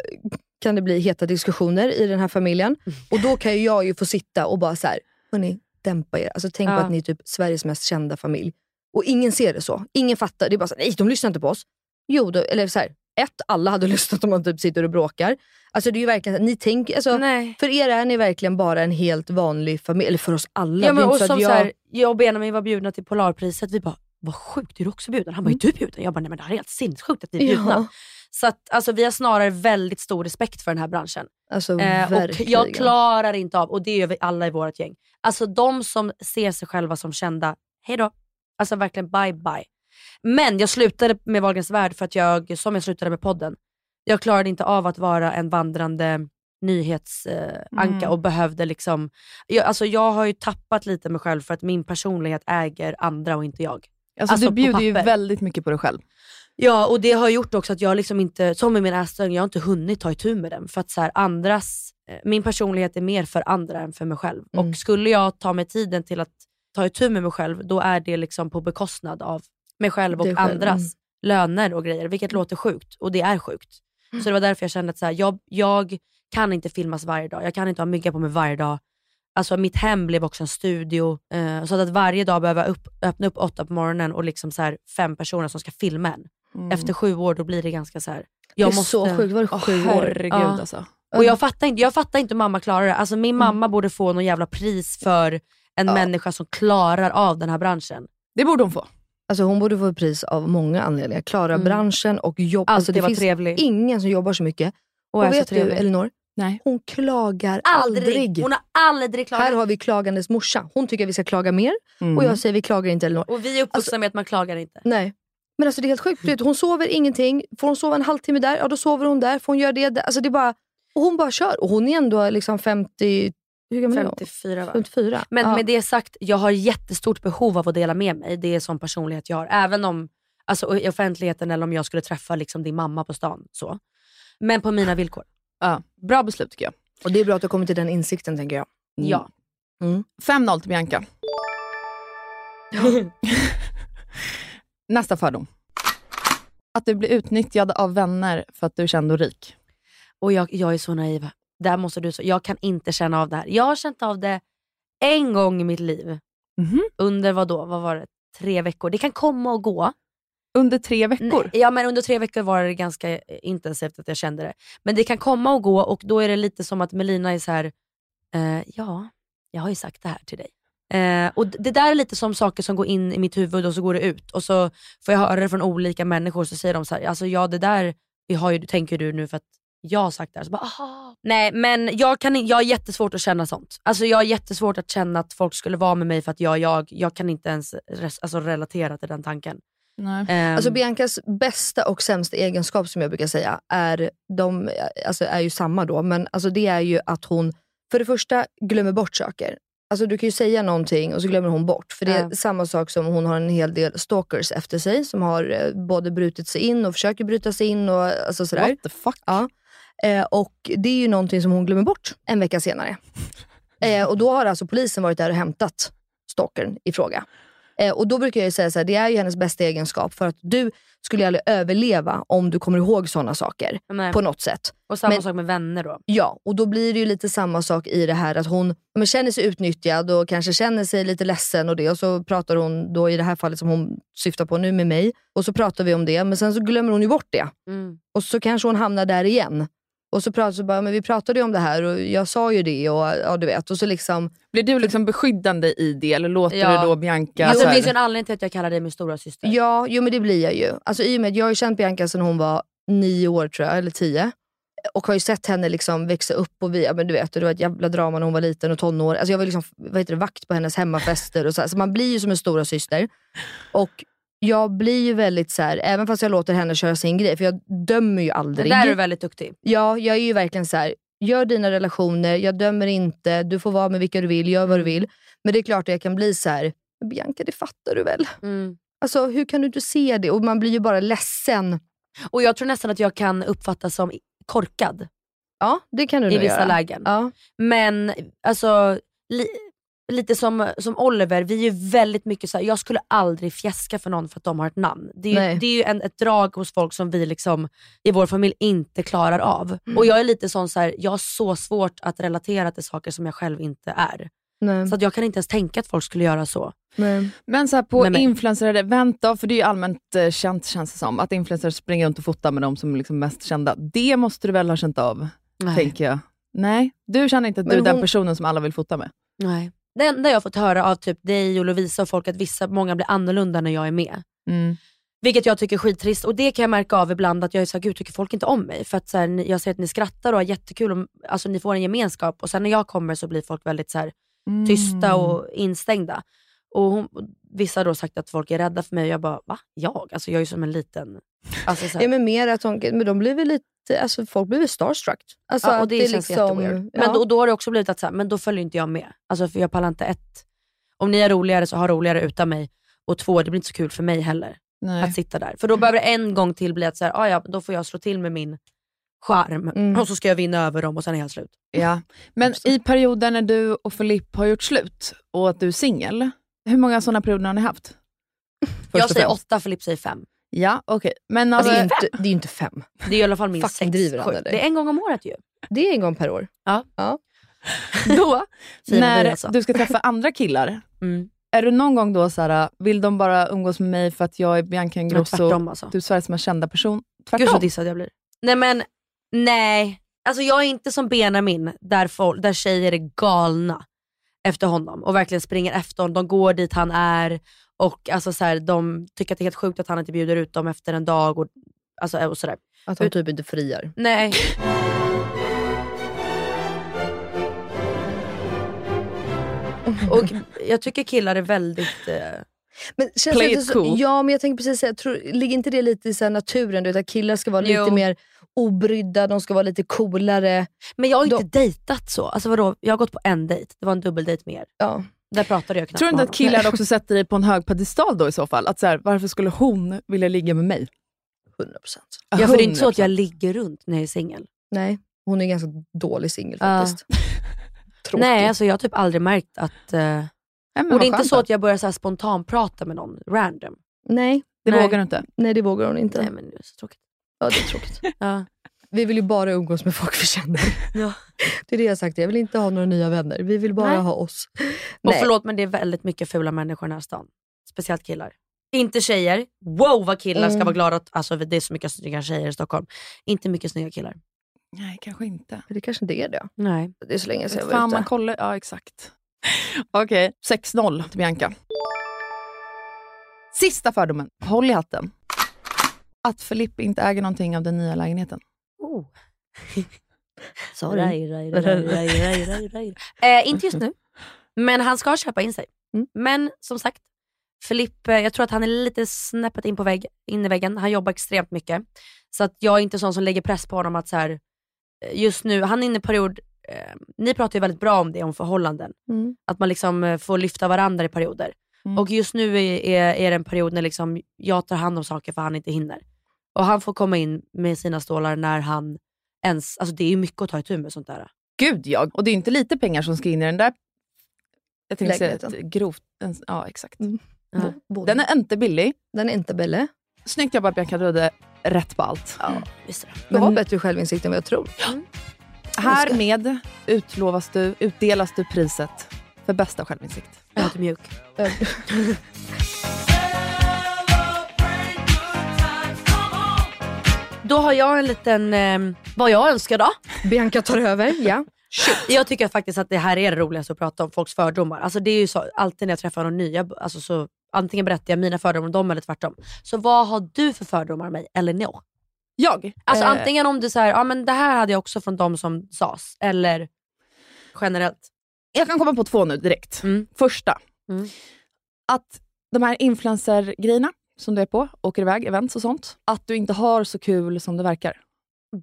kan det bli heta diskussioner i den här familjen. Mm. Och då kan jag ju få sitta och bara så här, hörni, dämpa er. Alltså tänk på Ja. att ni är typ Sveriges mest kända familj. Och ingen ser det så. Ingen fattar. Det är bara så här, nej de lyssnar inte på oss. Jo, då, eller så här, ett, alla hade lyssnat om man typ sitter och bråkar. Alltså det är ju verkligen, ni tänker, alltså, nej. för er är ni verkligen bara en helt vanlig familj. Eller för oss alla. Ja, men, och så som jag... så här, jag och Benjamin var bjudna till Polarpriset, vi bara, vad sjukt, är du också bjuden? Han bara, är du bjuden? Jag bara, nej men det här är helt sinnessjukt att vi är bjudna. Ja. Så att, alltså, vi har snarare väldigt stor respekt för den här branschen. alltså, Eh, och jag klarar inte av, och det gör vi alla i vårt gäng, alltså de som ser sig själva som kända, hej då. Alltså verkligen bye bye. Men jag slutade med Wahlgrens värld för att jag, som jag slutade med podden, jag klarade inte av att vara en vandrande nyhetsanka eh, Mm. och behövde liksom, jag, alltså jag har ju tappat lite mig själv för att min personlighet äger andra och inte jag. Alltså, Alltså, du bjuder ju väldigt mycket på dig själv. Ja och det har gjort också att jag liksom inte, som med min ätstörning, jag har inte hunnit ta itu med den. För att så här, andras, eh, min personlighet är mer för andra än för mig själv. Mm. Och skulle jag ta mig tiden till att ta itu med mig själv, då är det liksom på bekostnad av mig själv och själv, andras mm. löner och grejer. Vilket låter sjukt, och det är sjukt. Så det var därför jag kände att så här, jag, jag kan inte filmas varje dag, jag kan inte ha mygga på mig varje dag. Alltså mitt hem blev också en studio. Eh, så att varje dag behöva upp, öppna upp åtta på morgonen och liksom så här, fem personer som ska filma en. Mm. Efter sju år då blir det ganska så här. det Jag är måste, så sjukt, var det sju år? herregud Ja. alltså. Och jag fattar, inte, jag fattar inte hur mamma klarar det. Alltså min mamma borde få någon jävla pris för en Ja. människa som klarar av den här branschen. Det borde hon få. Alltså hon borde få pris av många anledningar. Klara Mm. branschen och jobb. Alltid Alltså det finns trevlig. ingen som jobbar så mycket Och, Och vet du. Elinor? Nej. Hon klagar aldrig. aldrig. Hon har aldrig klagat. Här har vi klagandes morsa. Hon tycker att vi ska klaga mer Mm. och jag säger vi klagar inte Elinor. Och vi är uppvuxna med att man klagar inte. Nej. Men alltså det är helt sjukt. Hon sover ingenting. Får hon sova en halvtimme där, ja då sover hon där. Får hon göra det där. Alltså det är bara, och hon bara kör. Och hon är ändå liksom 50... Hur gammal är hon? 54 va? 54. Men ja. med det sagt, jag har jättestort behov av att dela med mig. Det är sån personlighet jag har. Även om alltså, i offentligheten eller om jag skulle träffa liksom, din mamma på stan. Så. Men på mina villkor. Ja, bra beslut tycker jag. Och det är bra att du har kommit till den insikten tänker jag. Ja. Mm. 5-0 till Bianca. Nästa fördom. Att du blir utnyttjad av vänner för att du är känd och rik. Och jag, jag är så naiv. Där måste du, så- jag kan inte känna av det här. Jag har känt av det en gång i mitt liv. Mhm. Under vad då? Vad var det? Tre veckor. Det kan komma och gå. Under tre veckor. Ja men under tre veckor var det ganska intensivt att jag kände det. Men det kan komma och gå och då är det lite som att Melina är så här. Eh, ja, jag har ju sagt det här till dig. Eh, och Det där är lite som saker som går in i mitt huvud och så går det ut. Och så får jag höra det från olika människor så säger de så här, alltså ja det där vi har ju, tänker du nu för att jag har sagt det här. Så bara, aha. Nej men jag, kan, jag har jättesvårt att känna sånt. Alltså jag har jättesvårt att känna att folk skulle vara med mig för att jag jag. Jag kan inte ens res, alltså, relatera till den tanken. Nej. Ehm, Alltså Biancas bästa och sämsta egenskap som jag brukar säga är, de, alltså är ju samma då, men alltså det är ju att hon för det första glömmer bort saker. Alltså du kan ju säga någonting och så glömmer hon bort. För det är Ja. samma sak som hon har en hel del stalkers efter sig som har eh, både brutit sig in och försöker bryta sig in och alltså sådär. What the fuck? Ja. Eh, och det är ju någonting som hon glömmer bort en vecka senare. Eh, och då har alltså polisen varit där och hämtat stalkern i fråga. Eh, och då brukar jag säga så här, det är ju hennes bästa egenskap för att du skulle aldrig överleva om du kommer ihåg sådana saker nej. på något sätt. Och samma Men- sak med vänner då. Ja, och då blir det ju lite samma sak i det här att hon men känner sig utnyttjad och kanske känner sig lite ledsen och det. Och så pratar hon då i det här fallet som hon syftar på nu med mig. Och så pratar vi om det, men sen så glömmer hon ju bort det. Mm. Och så kanske hon hamnar där igen. Och så pratar så bara, men vi pratade ju om det här och jag sa ju det och ja du vet. Och så liksom, Blir du liksom beskyddande i det eller låter Ja. du då Bianca... Alltså, så det finns ju en anledning till att jag kallar dig min stora syster. ja, jo men det blir jag ju. Alltså i och med jag har ju känt Bianca sedan hon var nio år tror jag, eller tio. Och har ju sett henne liksom växa upp och vi, ja, men du vet, det var ett jävla drama när hon var liten och tonår. Alltså jag var liksom, vad heter det, vakt på hennes hemmafester och så, så man blir ju som en stora syster. Och jag blir ju väldigt så här, även fast jag låter henne köra sin grej, för jag dömer ju aldrig. där är du väldigt duktig. Ja, jag är ju verkligen så här. gör dina relationer, jag dömer inte, du får vara med vilka du vill, gör vad du vill. Men det är klart att jag kan bli så här. "Men Bianca det fattar du väl? Mm. Alltså hur kan du inte se det? Och man blir ju bara ledsen. Och jag tror nästan att jag kan uppfattas som korkad Ja, det kan du i vissa göra. lägen. Ja. Men alltså, lite som, som Oliver, vi är ju väldigt mycket så här, jag skulle aldrig fjäska för någon för att de har ett namn. Det är Nej. ju, det är ju en, ett drag hos folk som vi liksom, i vår familj inte klarar av. Mm. Och jag är lite sån så här, jag har så svårt att relatera till saker som jag själv inte är. Nej. Så att jag kan inte ens tänka att folk skulle göra så. Nej. Men så här, på influencer-event då, för det är ju allmänt eh, känt känns det som, att influencers springer runt och fotar med de som är liksom mest kända. Det måste du väl ha känt av, Nej. tänker jag. Nej, du känner inte att du Men är den hon- personen som alla vill fota med? Nej. Det enda jag har fått höra av typ dig och Lovisa och folk, att vissa, många blir annorlunda när jag är med. Mm. Vilket jag tycker är skittrist och det kan jag märka av ibland att jag är såhär, gud tycker folk inte om mig? För att så här, jag ser att ni skrattar och har jättekul, och, alltså ni får en gemenskap och sen när jag kommer så blir folk väldigt så här, tysta Mm. och instängda. Och hon, vissa har då sagt att folk är rädda för mig och jag bara, va? Jag? Alltså jag är ju som en liten... Alltså, så här, Ja, men mer att de, men de blir väl lite, alltså folk blir väl starstruck. Alltså, ja, och att det, känns jätteweird. Men ja. då, då har det också blivit att så här, men då följer inte jag med. Alltså för jag pallar inte ett, om ni är roligare så ha roligare utan mig. Och två, det blir inte så kul för mig heller Nej. att sitta där. För då behöver det en gång till bli att så här, ah, ja, då får jag slå till med min charm Mm. och så ska jag vinna över dem och sen är jag slut. Ja. Men i perioden när du och Filip har gjort slut och att du är singel, hur många sådana perioder har ni haft? Jag säger åtta, Filip säger fem. Ja, okej. Men det, alltså, är ju inte, det är ju inte fem. Det är i alla fall minst Fucking sex, driver han, sju. eller? Det är en gång om året ju. Det är en gång per år. då, Fina när vi alltså. du ska träffa andra killar, Mm. är du någon gång då så här, vill de bara umgås med mig för att jag är Bianca Men Ingrosso, tvärtom alltså. du är Sveriges mest kända person? Gud så Tvärtom? dissad jag blir. Nej men, nej. Alltså jag är inte som Benjamin där, folk, där tjejer är galna efter honom och verkligen springer efter honom. De går dit han är och alltså så här, de tycker att det är helt sjukt att han inte bjuder ut dem efter en dag. Och, alltså, och sådär. Att han typ inte friar. Nej. och jag tycker killar är väldigt... Eh, men känns play it så, cool. Ja, men jag tänker precis säga, ligger inte det lite i så naturen? Du, att killar ska vara jo. lite mer obrydda, de ska vara lite coolare. men jag har inte De- dejtat så. Alltså vadå? Jag har gått på en dejt. Det var en dubbeldejt med er. Ja. Där pratade jag knappt Tror du inte att killar också sätter dig på en hög pedestal då i så fall? Att så här, varför skulle hon vilja ligga med mig? 100%. Ja, för det är inte så att jag 100%. ligger runt när jag är singel. Nej, hon är ganska dålig singel faktiskt. Tråkig. Nej, alltså jag har typ aldrig märkt att... Eh, Nej, och det är inte så då. att jag börjar så här spontant prata med någon random. nej, Det Nej. vågar du inte? nej, det vågar hon inte. Nej men det är så tråkigt. Ja, det är tråkigt. Ja. Vi vill ju bara umgås med folk vi känner. Ja. Det är det jag har sagt, jag vill inte ha några nya vänner. Vi vill bara Nej. ha oss. Och Nej. förlåt men det är väldigt mycket fula människor i den här stan. Speciellt killar. Inte tjejer. Wow vad killar ska Mm. vara glada att alltså, det är så mycket snygga tjejer i Stockholm. Inte mycket snygga killar. Nej, kanske inte. Det kanske inte är det. Nej. Det är så länge sedan jag var Fan, ute. man kollar. Ja, exakt. Okej, 6-0 till Bianca. Sista fördomen. Håll i hatten. Att Filippa inte äger någonting av den nya lägenheten. Oh. Sorry. Eh, inte just nu, men han ska köpa in sig. Mm. Men som sagt, Filip, eh, jag tror att han är lite snäppet in, på vägg, in i väggen. Han jobbar extremt mycket. Så att jag är inte sån som lägger press på honom att så här, eh, just nu, han är inne i en period, eh, ni pratar ju väldigt bra om det, om förhållanden. Mm. Att man liksom eh, får lyfta varandra i perioder. Mm. Och just nu är, är, är det en period när liksom jag tar hand om saker för han inte hinner. Och han får komma in med sina stålar när han ens, alltså det är ju mycket att ta itu med sånt där. Gud ja, och det är inte lite pengar som ska in i den där jag tänkte säga ett Lägenheten. grovt... En, ja, exakt. Mm. Ja. Den är inte billig. Den är inte Belle. Snyggt jobbat Bianca, du hade rätt på allt. Ja, visst är det. Du har bättre självinsikt än vad jag tror. Härmed utlovas du, utdelas du priset för bästa självinsikt. Ödmjuk. Då har jag en liten, eh, vad jag önskar då. Bianca tar över, ja. Jag tycker faktiskt att det här är det roligaste att prata om, folks fördomar. Alltså det är ju så, alltid när jag träffar någon ny, jag, alltså så, antingen berättar jag mina fördomar om dem eller tvärtom. Så vad har du för fördomar om mig, eller no? Jag? Alltså eh, antingen om du säger, ja men det här hade jag också från de som sas, eller generellt. Jag kan komma på två nu direkt. Mm. Första. Mm. Att de här influencer-grejerna som du är på, åker iväg, events och sånt. Att du inte har så kul som det verkar.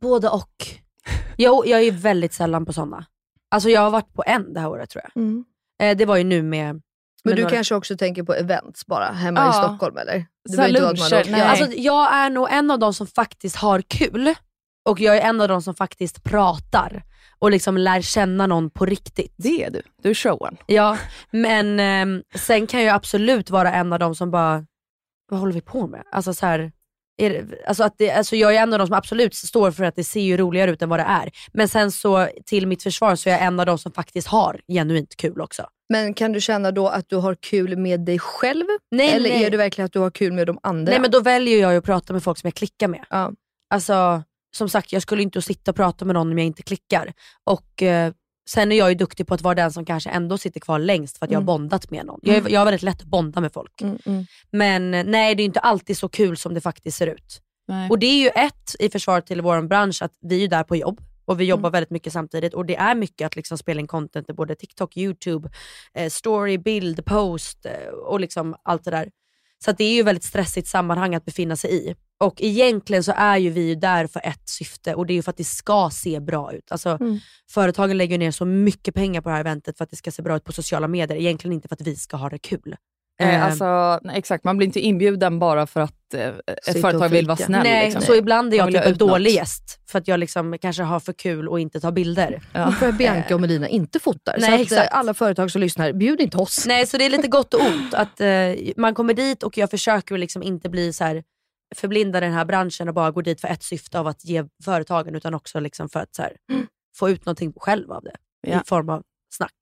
Både och. Jo, jag är väldigt sällan på sådana. Alltså jag har varit på en det här året tror jag. Mm. Eh, det var ju nu med... Men du några- kanske också tänker på events bara, hemma Ja. i Stockholm eller? Det Så luncher, nej. Alltså, jag är nog en av de som faktiskt har kul. Och jag är en av de som faktiskt pratar och liksom lär känna någon på riktigt. Det är du. Du är showen. Ja, men ehm, sen kan jag absolut vara en av de som bara, vad håller vi på med? Alltså så här, är det, alltså att det, alltså jag är en av de som absolut står för att det ser ju roligare ut än vad det är. Men sen så till mitt försvar så är jag en av de som faktiskt har genuint kul också. Men kan du känna då att du har kul med dig själv? Nej, eller nej. är det verkligen att du har kul med de andra? Nej men då väljer jag att prata med folk som jag klickar med. Ja. Alltså som sagt, jag skulle inte sitta och prata med någon om jag inte klickar. Och eh, Sen är jag ju duktig på att vara den som kanske ändå sitter kvar längst för att jag har Mm. bondat med någon. Jag, är, jag har väldigt lätt att bonda med folk. Mm, mm. Men nej, det är inte alltid så kul som det faktiskt ser ut. Nej. Och det är ju ett i försvar till vår bransch att vi är där på jobb och vi Mm. jobbar väldigt mycket samtidigt och det är mycket att liksom spela in content i både TikTok, YouTube, eh, story, bild, post eh, och liksom allt det där. Så det är ju ett väldigt stressigt sammanhang att befinna sig i. Och egentligen så är ju vi där för ett syfte och det är ju för att det ska se bra ut. Alltså, Mm. Företagen lägger ner så mycket pengar på det här eventet för att det ska se bra ut på sociala medier. Egentligen inte för att vi ska ha det kul. Eh, Eh, alltså, nej, exakt, man blir inte inbjuden bara för att eh, ett företag vill vara snäll. Nej, liksom. så ibland är jag typ en dålig gäst för att jag liksom kanske har för kul och inte tar bilder. Ja. För Bianca och Melina inte fotar. Nej, så att, exakt. eh, alla företag som lyssnar, bjud inte oss. Nej, så det är lite gott och ont. Att eh, Man kommer dit och jag försöker liksom inte bli så här förblindad i den här branschen och bara gå dit för ett syfte av att ge företagen utan också liksom för att så här, få ut någonting själv av det Ja. i form av snack.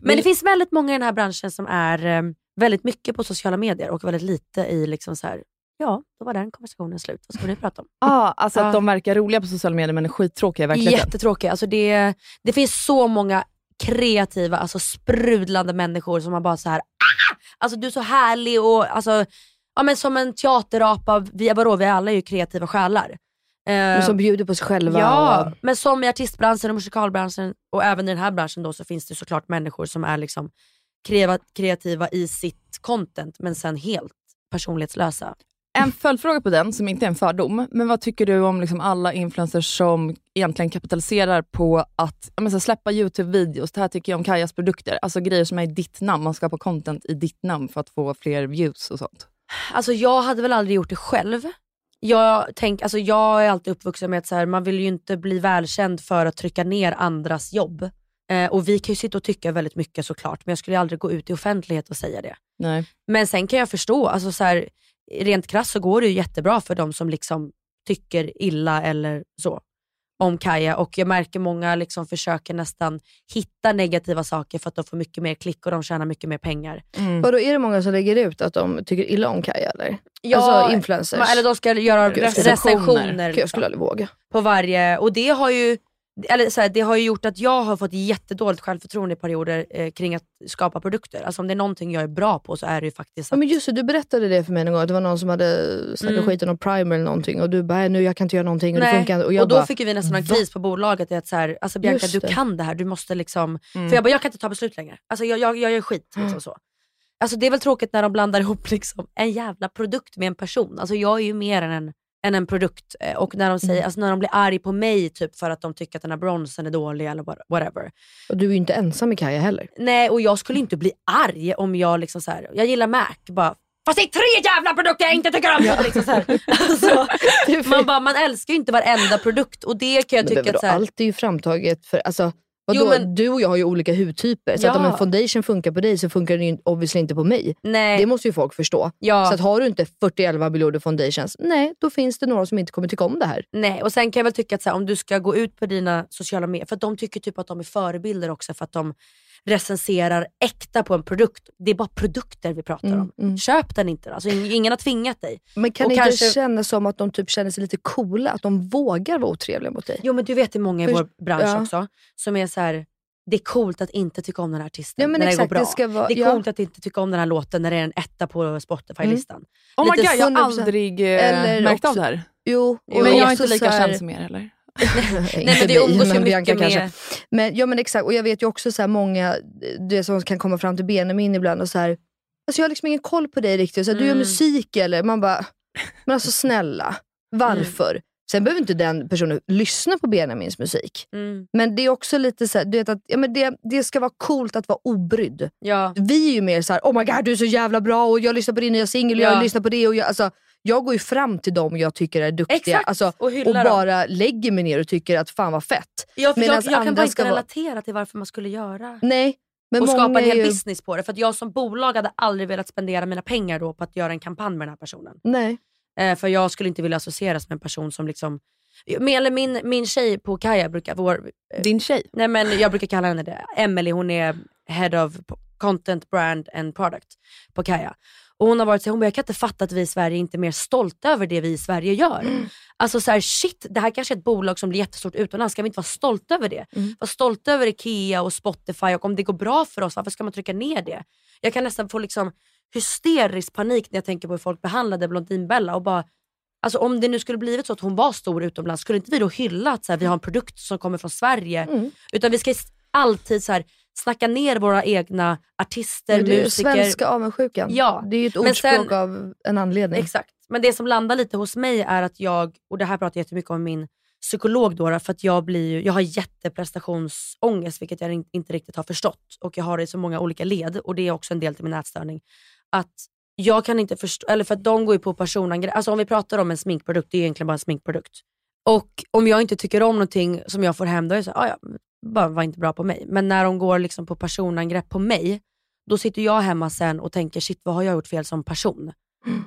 Men det finns väldigt många i den här branschen som är eh, väldigt mycket på sociala medier och väldigt lite i liksom så här. ja, då var den konversationen slut. Vad ska nu prata om? Ah, alltså Ja. att de verkar roliga på sociala medier men är skittråkiga i verkligheten. Jättetråkiga. Alltså det, det finns så många kreativa, alltså sprudlande människor som man bara så här. "Ah!" Alltså du är så härlig och alltså, ja, men som en teaterapa. Vi, vadå, vi alla är ju kreativa själar. Eh, Men som bjuder på sig själva. ja, och- men som i artistbranschen och musikalbranschen och även i den här branschen då så finns det såklart människor som är liksom kreativa i sitt content men sen helt personlighetslösa. En följdfråga på den, som inte är en fördom, men vad tycker du om liksom alla influencers som egentligen kapitaliserar på att ja, men så här, släppa YouTube-videos? Det här tycker jag om Kajas produkter. Alltså grejer som är i ditt namn. Man skapar content i ditt namn för att få fler views och sånt. Alltså jag hade väl aldrig gjort det själv. Jag, tänk, alltså jag är alltid uppvuxen med att så här, man vill ju inte bli välkänd för att trycka ner andras jobb. Eh, och vi kan ju sitta och tycka väldigt mycket såklart, men jag skulle aldrig gå ut i offentlighet och säga det. Nej. Men sen kan jag förstå, alltså så här, rent krasst så går det ju jättebra för de som liksom tycker illa eller så om Kaja och jag märker många liksom försöker nästan hitta negativa saker för att de får mycket mer klick och de tjänar mycket mer pengar. Mm. Vadå, är det många som lägger ut att de tycker illa om Kaja eller? Ja, alltså influencers? Eller de ska göra recensioner Gud, jag skulle aldrig våga. på varje, och det har ju eller så här, det har ju gjort att jag har fått jättedåligt självförtroende i perioder eh, kring att skapa produkter. Alltså om det är någonting jag är bra på så är det ju faktiskt Ja, att, men just det, du berättade det för mig någon gång, att det var någon som hade snackat Mm. skiten om primer eller någonting och du bara, "Nej, nu jag kan inte göra någonting och det funkar inte. Och jag och då bara, fick vi nästan en kris på bolaget. Att så här, alltså Bianca Just du kan det här, du måste liksom... Mm. För jag bara, jag kan inte ta beslut längre. Alltså jag, jag, jag gör skit. Liksom Mm. så. Alltså det är väl tråkigt när de blandar ihop liksom en jävla produkt med en person. Alltså jag är ju mer än en, än en produkt. Eh, Och när de, säger, Mm. alltså när de blir arg på mig typ för att de tycker att den här bronsen är dålig eller what- whatever. Och du är ju inte ensam i Kaja heller. Nej, och jag skulle inte bli arg om jag liksom så här, jag gillar Mac, bara Fast det är tre jävla produkter jag inte tycker om! Liksom så. Alltså, man, bara, man älskar ju inte varenda produkt och det kan jag Men tycka vadå, att så här, allt är ju framtaget för, alltså, vadå, Jo, men- du och jag har ju olika hudtyper. Så att om Ja. en foundation funkar på dig så funkar den ju obviously inte på mig. nej, Det måste ju folk förstå. ja. Så att har du inte 41 miljoner foundations, nej då finns det några som inte kommer tycka om det här. Nej, och sen kan jag väl tycka att här, om du ska gå ut på dina sociala medier, för att de tycker typ att de är förebilder också för att de recenserar äkta på en produkt. Det är bara produkter vi pratar Mm, om. mm. Köp den inte. Alltså, ingen har tvingat dig. Men kan Och det inte kanske- kännas som att de typ känner sig lite coola? Att de vågar vara otrevliga mot dig? Jo men du vet det är många i Först- vår bransch ja. också som är så här. det är coolt att inte tycka om den här artisten Ja, men när det exakt, går bra. det ska vara- det är ja. coolt att inte tycka om den här låten när det är en etta på Spotify-listan. Oh my god, jag har 100%. aldrig eh, märkt av också- det här. Jo, Men jag är inte lika här- känd som er heller. Nej, men det umgås ju Bianca mycket kanske. med... Men, ja men exakt, och jag vet ju också så här många det som kan komma fram till Benjamin ibland och så här, alltså jag har liksom ingen koll på dig riktigt. Så här, Du gör Mm. musik eller? Man bara, men alltså snälla, varför? Mm. Sen behöver inte den personen lyssna på Benjamins musik. Mm, Men det är också lite så här, du vet att ja, men det, det ska vara coolt att vara obrydd. ja. Vi är ju mer så här: oh my god du är så jävla bra och jag lyssnar på din nya singel och Ja. jag lyssnar på det. Och jag, alltså, jag går ju fram till dem jag tycker är duktiga Exakt, alltså, och och hyllar dem. bara lägger mig ner och tycker att fan vad fett. Ja, för jag, Medans jag kan bara inte ska vara- relatera till varför man skulle göra Nej, men och många skapa en hel ju, business på det. För att jag som bolag hade aldrig velat spendera mina pengar då på att göra en kampanj med den här personen. Nej. Eh, för jag skulle inte vilja associeras med en person som liksom, eller min, min tjej på Kaja brukar, vår, eh, Din tjej. nej men jag brukar kalla henne det, Emily hon är head of content, brand and product på Kaja. Och hon har varit så hon bara, jag kan inte fatta att vi i Sverige inte är mer stolta över det vi i Sverige gör. Mm. Alltså så här, shit, det här kanske är ett bolag som blir jättestort utomlands, ska vi inte vara stolta över det? Mm. Vara stolta över IKEA och Spotify och om det går bra för oss, varför ska man trycka ner det? Jag kan nästan få liksom hysterisk panik när jag tänker på hur folk behandlade Blondinbella och bara Alltså om det nu skulle blivit så att hon var stor utomlands, skulle inte vi då hylla att så här, vi har en produkt som kommer från Sverige? Mm. Utan vi ska alltid så här, snacka ner våra egna artister, Det är musiker. svenska avundsjukan. Ja, Det är ju ett ordspråk sen- av en anledning. Exakt. Men det som landar lite hos mig är att jag, och det här pratar jag jättemycket om min psykolog då, för att jag, blir jag har jätteprestationsångest, vilket jag in- inte riktigt har förstått. Och jag har det i så många olika led, och det är också en del till min ätstörning. Att jag kan inte förstå, eller för att de går ju på personangrepp. Alltså om vi pratar om en sminkprodukt, det är egentligen bara en sminkprodukt. Och om jag inte tycker om någonting som jag får hem, då är det så här, "Ah, ja, bara var inte bra på mig. Men när de går liksom på personangrepp på mig, då sitter jag hemma sen och tänker, shit vad har jag gjort fel som person?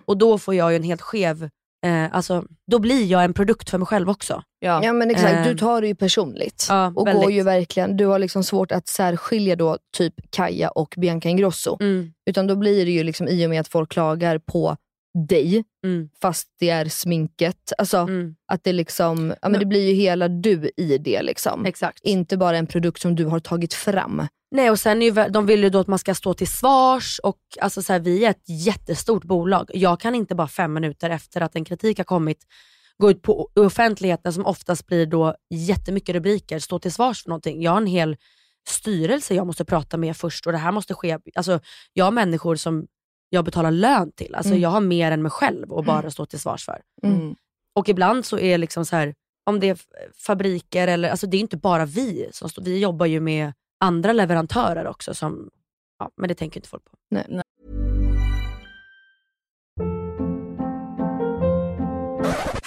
Och då får jag ju en helt skev, eh, alltså då blir jag en produkt för mig själv också. Ja. Ja men exakt, Eh. du tar det ju personligt. Ja, och väldigt. går ju verkligen, du har liksom svårt att särskilja då typ Kaja och Bianca Ingrosso. Mm, Utan då blir det ju liksom i och med att folk klagar på dig, mm, fast det är sminket. Alltså mm, att det liksom, ja men det blir ju hela du i det liksom. exakt. Inte bara en produkt som du har tagit fram. Nej och sen är de vill ju då att man ska stå till svars och alltså så här, vi är ett jättestort bolag. Jag kan inte bara fem minuter efter att en kritik har kommit gå ut på offentligheten som oftast blir då jättemycket rubriker, stå till svars för någonting. Jag har en hel styrelse jag måste prata med först och det här måste ske. Alltså, jag har människor som jag betalar lön till. Alltså, Mm. Jag har mer än mig själv att bara stå till svars för. Mm. Och ibland så är liksom så här, om det är fabriker eller, alltså det är inte bara vi som står, vi jobbar ju med andra leverantörer också som, ja, men det tänker inte folk på.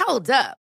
Hold up.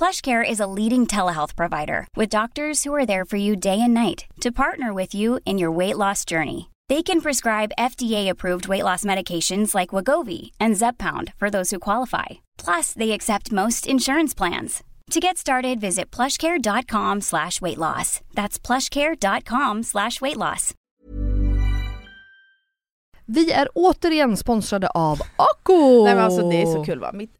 PlushCare is a leading telehealth provider with doctors who are there for you day and night to partner with you in your weight loss journey. They can prescribe FDA-approved weight loss medications like Wagovi and Zepbound for those who qualify. Plus, they accept most insurance plans. To get started, visit plushcare.com slash weight loss. That's plushcare.com slash weight loss. Vi är återigen sponsrade av Ako! Nej men alltså det är så kul va. Mitt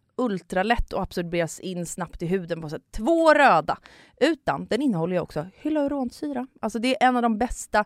ultralätt och absorberas in snabbt i huden på sätt. Två röda. Utan den innehåller ju också hyaluronsyra. Alltså det är en av de bästa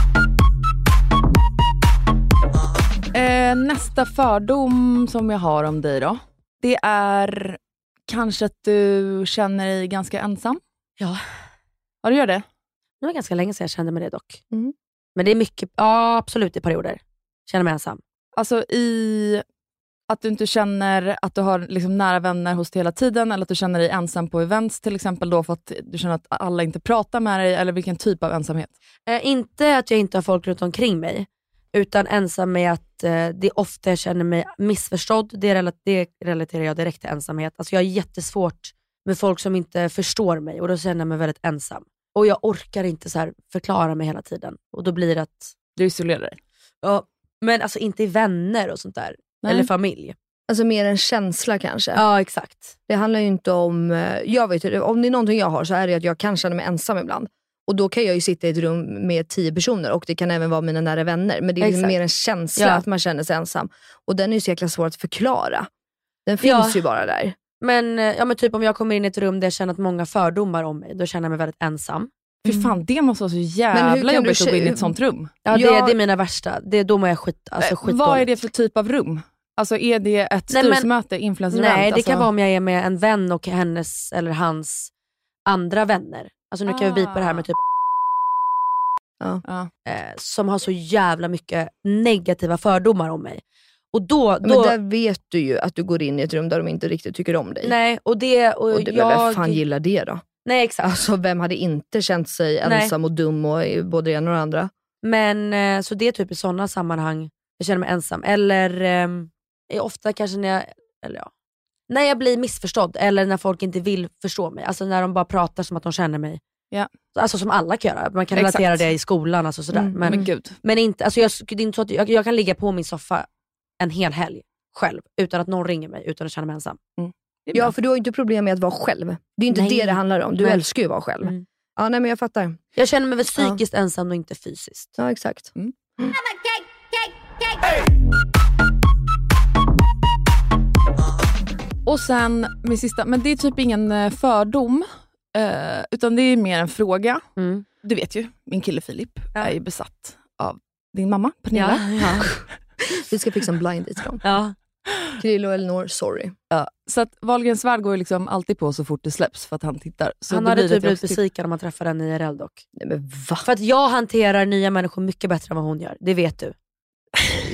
Eh, nästa fördom som jag har om dig då, det är kanske att du känner dig ganska ensam? Ja. Ja, du gör det? Det var ganska länge sedan jag kände med det dock. Mm. Men det är mycket, ja absolut i perioder. Känner mig ensam. Alltså i att du inte känner att du har liksom nära vänner hos dig hela tiden, eller att du känner dig ensam på events till exempel då för att du känner att alla inte pratar med dig, eller vilken typ av ensamhet? Eh, inte att jag inte har folk runt omkring mig, utan ensam med att eh, det är ofta jag känner mig missförstådd. Det, rela- det relaterar jag direkt till ensamhet. Alltså jag har jättesvårt med folk som inte förstår mig och då känner jag mig väldigt ensam. Och jag orkar inte så här förklara mig hela tiden. Och då blir det att, Du isolerar dig? ja, men alltså inte i vänner och sånt där. Nej. Eller familj. Alltså mer en känsla kanske. Ja exakt. Det handlar ju inte om, eh, jag vet om det är någonting jag har så är det att jag kan känna mig ensam ibland. Och då kan jag ju sitta i ett rum med tio personer och det kan även vara mina nära vänner. Men det är liksom mer en känsla Ja. att man känner sig ensam. Och den är ju så jäkla svår att förklara. Den finns Ja. ju bara där. Men, eh, ja, men typ om jag kommer in i ett rum där jag känner att många fördomar om mig, då känner jag mig väldigt ensam. Fy fan, det måste vara så jävla du jobbigt att gå in i ett sånt rum. Ja, det, Ja. det är mina värsta. Det, då mår jag skit, alltså, Eh, skitdåligt. Vad är det för typ av rum? Alltså är det ett Nej, men- styrelsemöte, influencer-event? Nej, det alltså... kan vara om jag är med en vän och hennes eller hans andra vänner. Alltså nu kan vi bipa det här med typ Ja. eh, som har så jävla mycket negativa fördomar om mig. Och då, Men då där vet du ju att du går in i ett rum där de inte riktigt tycker om dig. nej, och det, och, och det, jag, vem fan gillar det då? Nej exakt. Alltså vem hade inte känt sig Nej. ensam och dum och både det ena och det andra? Men eh, så det är typ i sådana sammanhang jag känner mig ensam. Eller är ofta kanske när jag, eller ja, när jag blir missförstådd eller när folk inte vill förstå mig. Alltså när de bara pratar som att de känner mig. Ja. Alltså som alla kan göra. Man kan Exakt. relatera det i skolan. Alltså sådär. Mm, men, Men gud. men inte, alltså jag, det är inte så att jag, jag kan ligga på min soffa en hel helg själv utan att någon ringer mig utan att känna mig ensam. Är Ja för du har ju inte problem med att vara själv. Det är ju inte Nej. det det handlar om. Du Nej. älskar ju att vara själv. Mm. Ja nej men jag fattar. Jag känner mig väl psykiskt ensam och inte fysiskt. Ja exakt. Och sen min sista, men det är typ ingen eh, fördom, eh, utan det är mer en fråga. Mm. Du vet ju, min kille Filip Ja. är ju besatt av din mamma Pernilla. ja. Vi ska fixa en blind date dem. ja. Krill och Elinor, sorry. Ja, så att Wahlgrens värld går ju liksom alltid på så fort det släpps för att han tittar. Så Han hade typ blivit besviken om man träffade den IRL dock. Nej men va? För att jag hanterar nya människor mycket bättre än vad hon gör. Det vet du.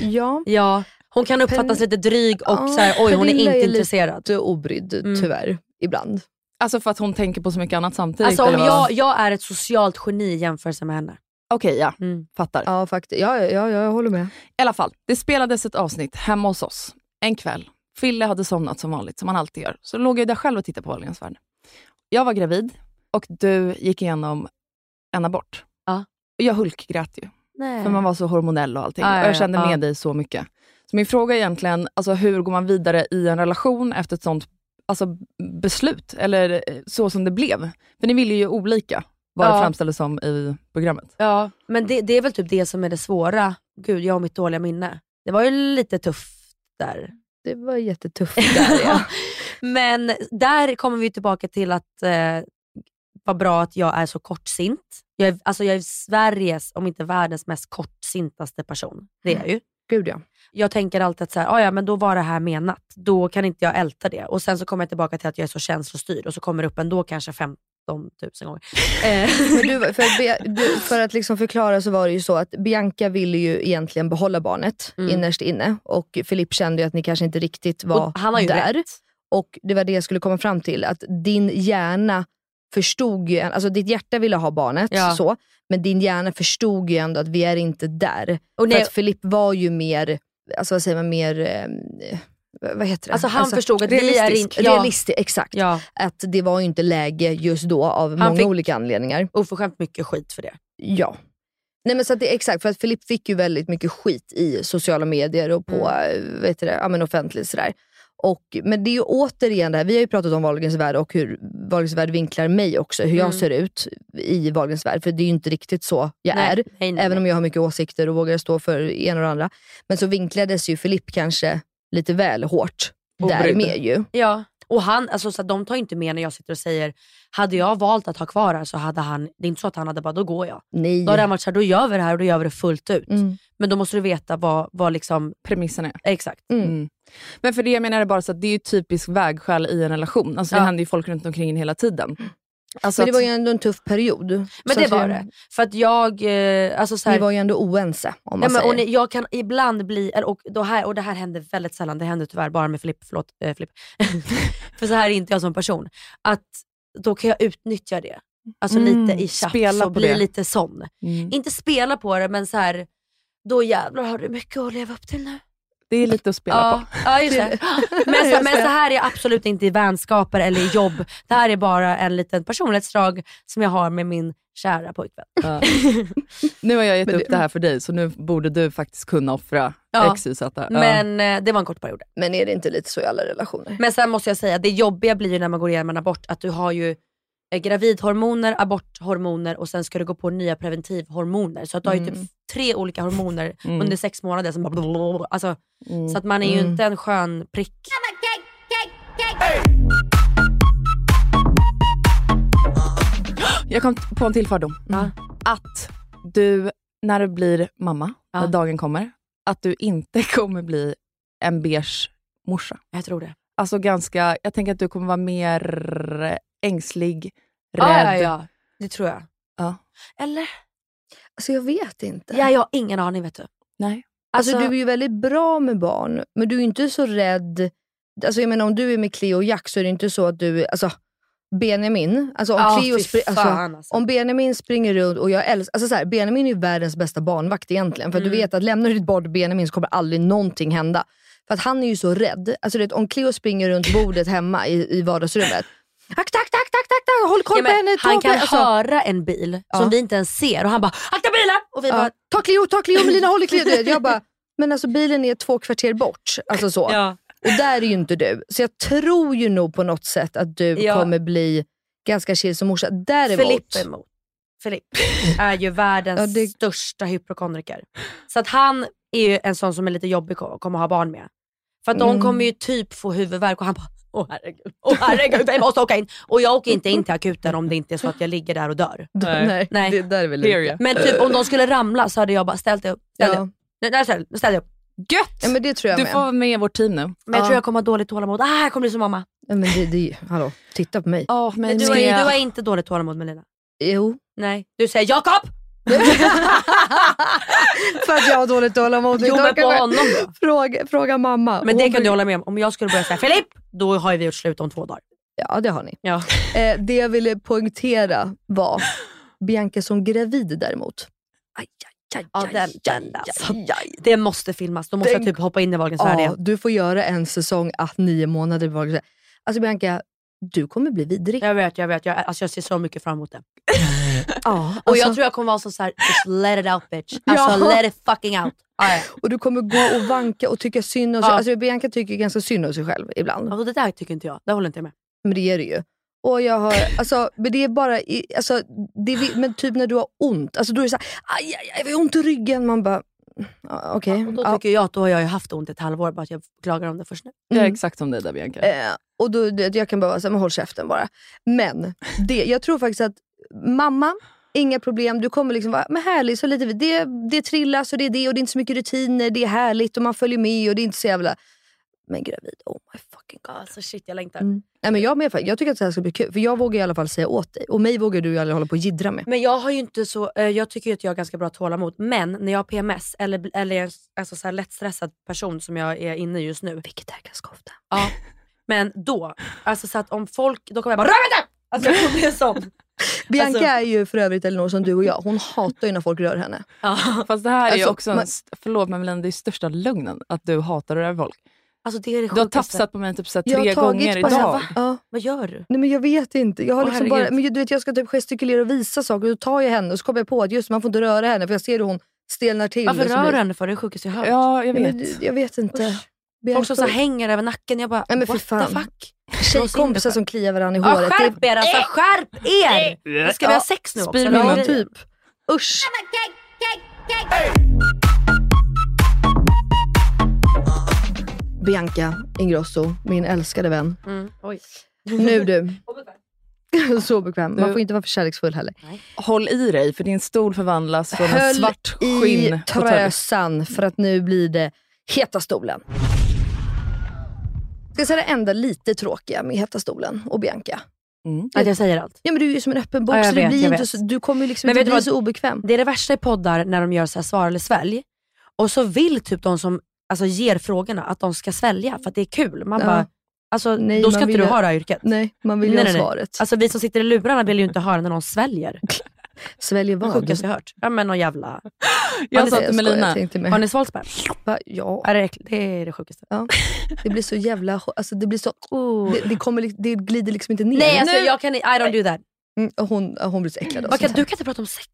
Ja. Ja, hon kan uppfattas Pen- lite dryg och Ja, så här, oj hon är inte är intresserad. Lite obrydd Mm. tyvärr, ibland. Alltså för att hon tänker på så mycket annat samtidigt? Alltså om jag, jag är ett socialt geni i jämförelse med henne. Okej, ja. Mm. Fattar. Ja faktiskt. Ja, ja, ja, jag håller med. I alla fall, det spelades ett avsnitt hemma hos oss en kväll. Fille hade somnat som vanligt, som han alltid gör. Så låg jag där själv och tittade på Wahlgrens värld. Jag var gravid och du gick igenom en abort. Ja. Och jag hulkgrät ju, Nej. för man var så hormonell och allting. Ja, ja, och jag ja, kände med dig så mycket. Så min fråga är egentligen, alltså, hur går man vidare i en relation efter ett sånt alltså, beslut? Eller eh, så som det blev? För ni ville ju olika, vad det Ja. framställdes som i programmet. Ja, men det, det är väl typ det som är det svåra. Gud, jag och mitt dåliga minne. Det var ju lite tufft där. Det var jättetufft där ja. Men där kommer vi tillbaka till att eh, vad bra att jag är så kortsint. Jag är, alltså jag är Sveriges, om inte världens mest kortsintaste person. Det är jag ju. Gud ja. Jag tänker alltid att så här, "Ah, ja, men då var det här menat. Då kan inte jag älta det. Och sen så kommer jag tillbaka till att jag är så känslostyrd och så kommer det upp ändå kanske 15 000 gånger. Eh, du, för, du, för att liksom förklara så var det ju så att Bianca ville ju egentligen behålla barnet Mm. innerst inne och Filip kände ju att ni kanske inte riktigt var och han har ju där. rätt. Och det var det jag skulle komma fram till, att din hjärna förstod ju, alltså ditt hjärta ville ha barnet, Ja. så, men din hjärna förstod ju ändå att vi är inte där. Och För att Filip var ju mer, alltså vad säger man, mer, eh, vad heter det? alltså han förstod att vi är realistisk. inte... Ja, Realistisk, exakt. ja, Att det var ju inte läge just då av Han många olika anledningar. oförskämt mycket skit för det. Ja. Nej men så det, exakt, för att Filip fick ju väldigt mycket skit i sociala medier och på mm. vet du det, ja, men offentligt. Sådär. Och, men det är ju återigen det här, vi har ju pratat om Wahlgrens värld och hur Wahlgrens värld vinklar mig också, hur jag Mm. ser ut i Wahlgrens värld. För det är ju inte riktigt så jag Nej, är. nej, nej, Även nej. om jag har mycket åsikter och vågar stå för en och det andra. Men så vinklades ju Filip kanske lite väl hårt där Obrydd. med ju. Ja, och han, alltså, så att de tar inte med när jag sitter och säger, hade jag valt att ha kvar här så hade han, det är inte så att han hade bara, då går jag. Nej. Då hade han varit såhär, då gör vi det här och då gör vi det fullt ut. Mm. Men då måste du veta vad, vad liksom, Premissen är. exakt. Mm. Mm. Men för det jag menar är bara så att det är ju typisk vägskäl i en relation. Alltså det Ja. händer ju folk runt omkring en hela tiden. Alltså Men det att- var ju ändå en tuff period. Men Så det var det. För att jag, eh, alltså så Ni här, var ju ändå oense om man men, säger. och ni, jag kan ibland bli, och, då här, och det här händer väldigt sällan, det händer tyvärr bara med Flipp, förlåt eh, Flipp. För så här är inte jag som person. Att då kan jag utnyttja det. Alltså Mm, lite i chatt spela och bli det. lite sån. Mm. Inte spela på det men så här, då jävlar har du mycket att leva upp till nu. Det är lite att spela Ja, ja just det. Men, så, men så här är absolut inte i vänskaper eller i jobb. Det här är bara en liten personlighetsdrag som jag har med min kära pojkvän. på. Ja. Nu har jag gett Men upp det- det här för dig, så nu borde du faktiskt kunna offra Ja. XYZ. Ja. Men eh, det var en kort period. Men är det inte lite så i alla relationer? Men sen måste jag säga, det jobbiga blir ju när man går igenom en abort, att du har ju gravidhormoner, aborthormoner och sen ska du gå på nya preventivhormoner. Så att du har ju Mm. typ tre olika hormoner Mm. under sex månader. Som bara alltså, Mm. Så att man är ju Mm. inte en skön prick. Jag kom på en till fördom. Ja. Att du, när du blir mamma, när dagen kommer, att du inte kommer bli en beige morsa. Jag tror det. Alltså ganska, jag tänker att du kommer vara mer ängslig, rädd. Ja, ja, ja. Det tror jag. Ja. Eller? Alltså jag vet inte. Ja, jag har ingen aning vet du. Nej. Alltså, Alltså- du är ju väldigt bra med barn, men du är inte så rädd. Alltså jag menar om du är med Cleo och Jack så är det inte så att du, alltså Benjamin, alltså om Ja, Cleo spri- alltså, fan, alltså. om Benjamin springer runt och jag älskar, alltså så här, Benjamin är ju världens bästa barnvakt egentligen. För Mm. du vet att lämnar du ditt barn till Benjamin så kommer aldrig någonting hända. För att han är ju så rädd. Alltså vet, om Cleo springer runt bordet hemma i, i vardagsrummet. Tack, tack, tack, tack, tack. håll koll Ja, på henne. han kan. Alltså, höra en bil Ja. som vi inte ens ser och han bara akta bilen! Och vi bara ja, ta Cleo, ta Cleo, Melina håll i Cleo. Jag bara, men alltså bilen är två kvarter bort. Alltså så. ja. Och där är ju inte du. Så jag tror ju nog på något sätt att du Ja. kommer bli ganska chill som morsa. Däremot, Filipp emot. Filipp är ju världens Ja, det- största hypokondriker. Så att han är ju en sån som är lite jobbig att komma och ha barn med. För att de Mm. kommer ju typ få huvudvärk och han bara Åh herregud, åh herregud, vi måste åka in. Och jag åker inte in till akuten om det inte är så att jag ligger där och dör. nej, Nej. Det där är väl lika. Men typ om de skulle ramla så hade jag bara ställt upp. Ställ Ja. upp. Ställ, jag upp. Gött! Ja, men det tror jag Du med. får vara med i vårt team nu. Men jag Ja. tror jag kommer ha dåligt tålamod. Ah, jag kommer bli som mamma. Ja, men det, det, hallå, titta på mig. Oh, Men du, har, du har inte dåligt tålamod Melina. Jo. Nej. Du säger Jakob! För att jag har dåligt tålamod. Jo men på honom då. Fråga, fråga mamma. Men det Hon kan du hålla med om. Om jag skulle börja säga Filip, då har vi gjort slut om två dagar. Ja det har ni. Ja. Eh, det jag ville poängtera var Bianca som gravid däremot. Aj, aj, Ja, aj, den, den alltså. Det måste filmas. Då måste Den- jag typ hoppa in i Wahlgrens värld Ja, igen. du får göra en säsong att nio månader. var det. Alltså Bianca, du kommer bli vidrig. Jag vet, jag vet. Jag, alltså, jag ser så mycket fram emot det. Ja, Och alltså, jag tror jag kommer vara så såhär, just let it out bitch. Alltså Ja. let it fucking out. Ja, ja. och du kommer gå och vanka och tycka synd om sig. Ja. Alltså Bianca tycker ganska synd om sig själv ibland. Alltså, det där tycker inte jag. Det håller inte jag med. Men det är det ju. Och jag har, alltså, men det är bara, i, alltså, det är, men typ när du har ont, alltså, då är det såhär, aj, aj, aj, jag har ont i ryggen. Man bara, ja, okej. Och då Ja. tycker jag att då har jag haft ont ett halvår, bara att jag klagar om det först nu. Jag är Mm. exakt som dig där Bianca. Eh, och då, det, jag kan bara vara såhär, håll käften bara. Men det, jag tror faktiskt att mamma, inga problem, du kommer liksom vara men härlig, så lite, det, det trillas och det är det och det är inte så mycket rutiner, det är härligt och man följer med och det är inte så jävla... Men gravid, oh my fucking god. Alltså shit, jag längtar. Mm. Nej, men jag, med, jag tycker att det här ska bli kul, för jag vågar i alla fall säga åt dig. Och mig vågar du aldrig hålla på och jiddra med. Men jag har ju inte så, eh, jag tycker att jag har ganska bra tålamod. Men när jag har PMS eller, eller är alltså så här lättstressad person som jag är inne i just nu. Vilket är ganska ofta. Ja. Men då, alltså så att om folk, då kommer jag bara RÖR INTE! Alltså jag kommer bli en sån. Bianca Alltså- är ju för övrigt Elinor som du och jag, hon hatar ju när folk rör henne. Ja. Fast det här är ju Alltså, också, en, man- förlåt men Melina, det är största lögnen att du hatar att röra folk. Alltså det är det Du har tafsat på mig typ så här Jag har tre tagit gånger henne. idag. Va? Ja. Vad gör du? Nej men jag vet inte. Jag, har liksom bara, men du vet, jag ska typ gestikulera och visa saker och då tar jag henne och så kommer jag på att just man får inte röra henne för jag ser hur hon stelnar till. Varför rör du henne för? Det är det sjukaste jag hört. Ja, jag Ja, vet. men, jag vet inte. Usch. Bianca- Folk som så hänger över nacken. Jag bara, Nej, men what fan. the fuck? Tjejkompisar som kliar varandra i Ja, håret. skärp er alltså, skärp er! Ska vi ha sex nu också? Spyr typ. Usch. Bianca Ingrosso, min älskade vän. Mm. Oj. Nu du. Så bekväm. Man får inte vara för kärleksfull heller. Håll i dig för din stol förvandlas från en Höll svart i skinn trösan för att nu blir det Heta stolen. Ska jag säga det enda lite tråkiga med Heta stolen och Bianca? Mm. Att jag säger allt. Ja men du är ju som en öppen bok Ja, så det vet, blir inte så, du kommer ju liksom Men inte bli vad? så obekväm. Det är det värsta i poddar när de gör så här svar eller svälj. Och så vill typ de som alltså, ger frågorna att de ska svälja för att det är kul. Man Ja. bara, alltså, Nej, då ska inte du ha det här yrket. Nej, man vill ju Nej, ha nej. svaret. Alltså vi som sitter i lurarna vill ju inte höra när någon sväljer. Sväljer vad? sjukaste jag hört. Ja men någon jävla... Jag sa till Melina. Har ni svalt sperm? Va? Ja, Är det, det är det sjukaste. det blir så jävla... Alltså det blir så... Oh. Det, det, kommer, det glider liksom inte ner. Nej alltså Nu- jag kan I don't do that. Mm, och hon, hon blir så äcklad av kan, du kan inte prata om sex.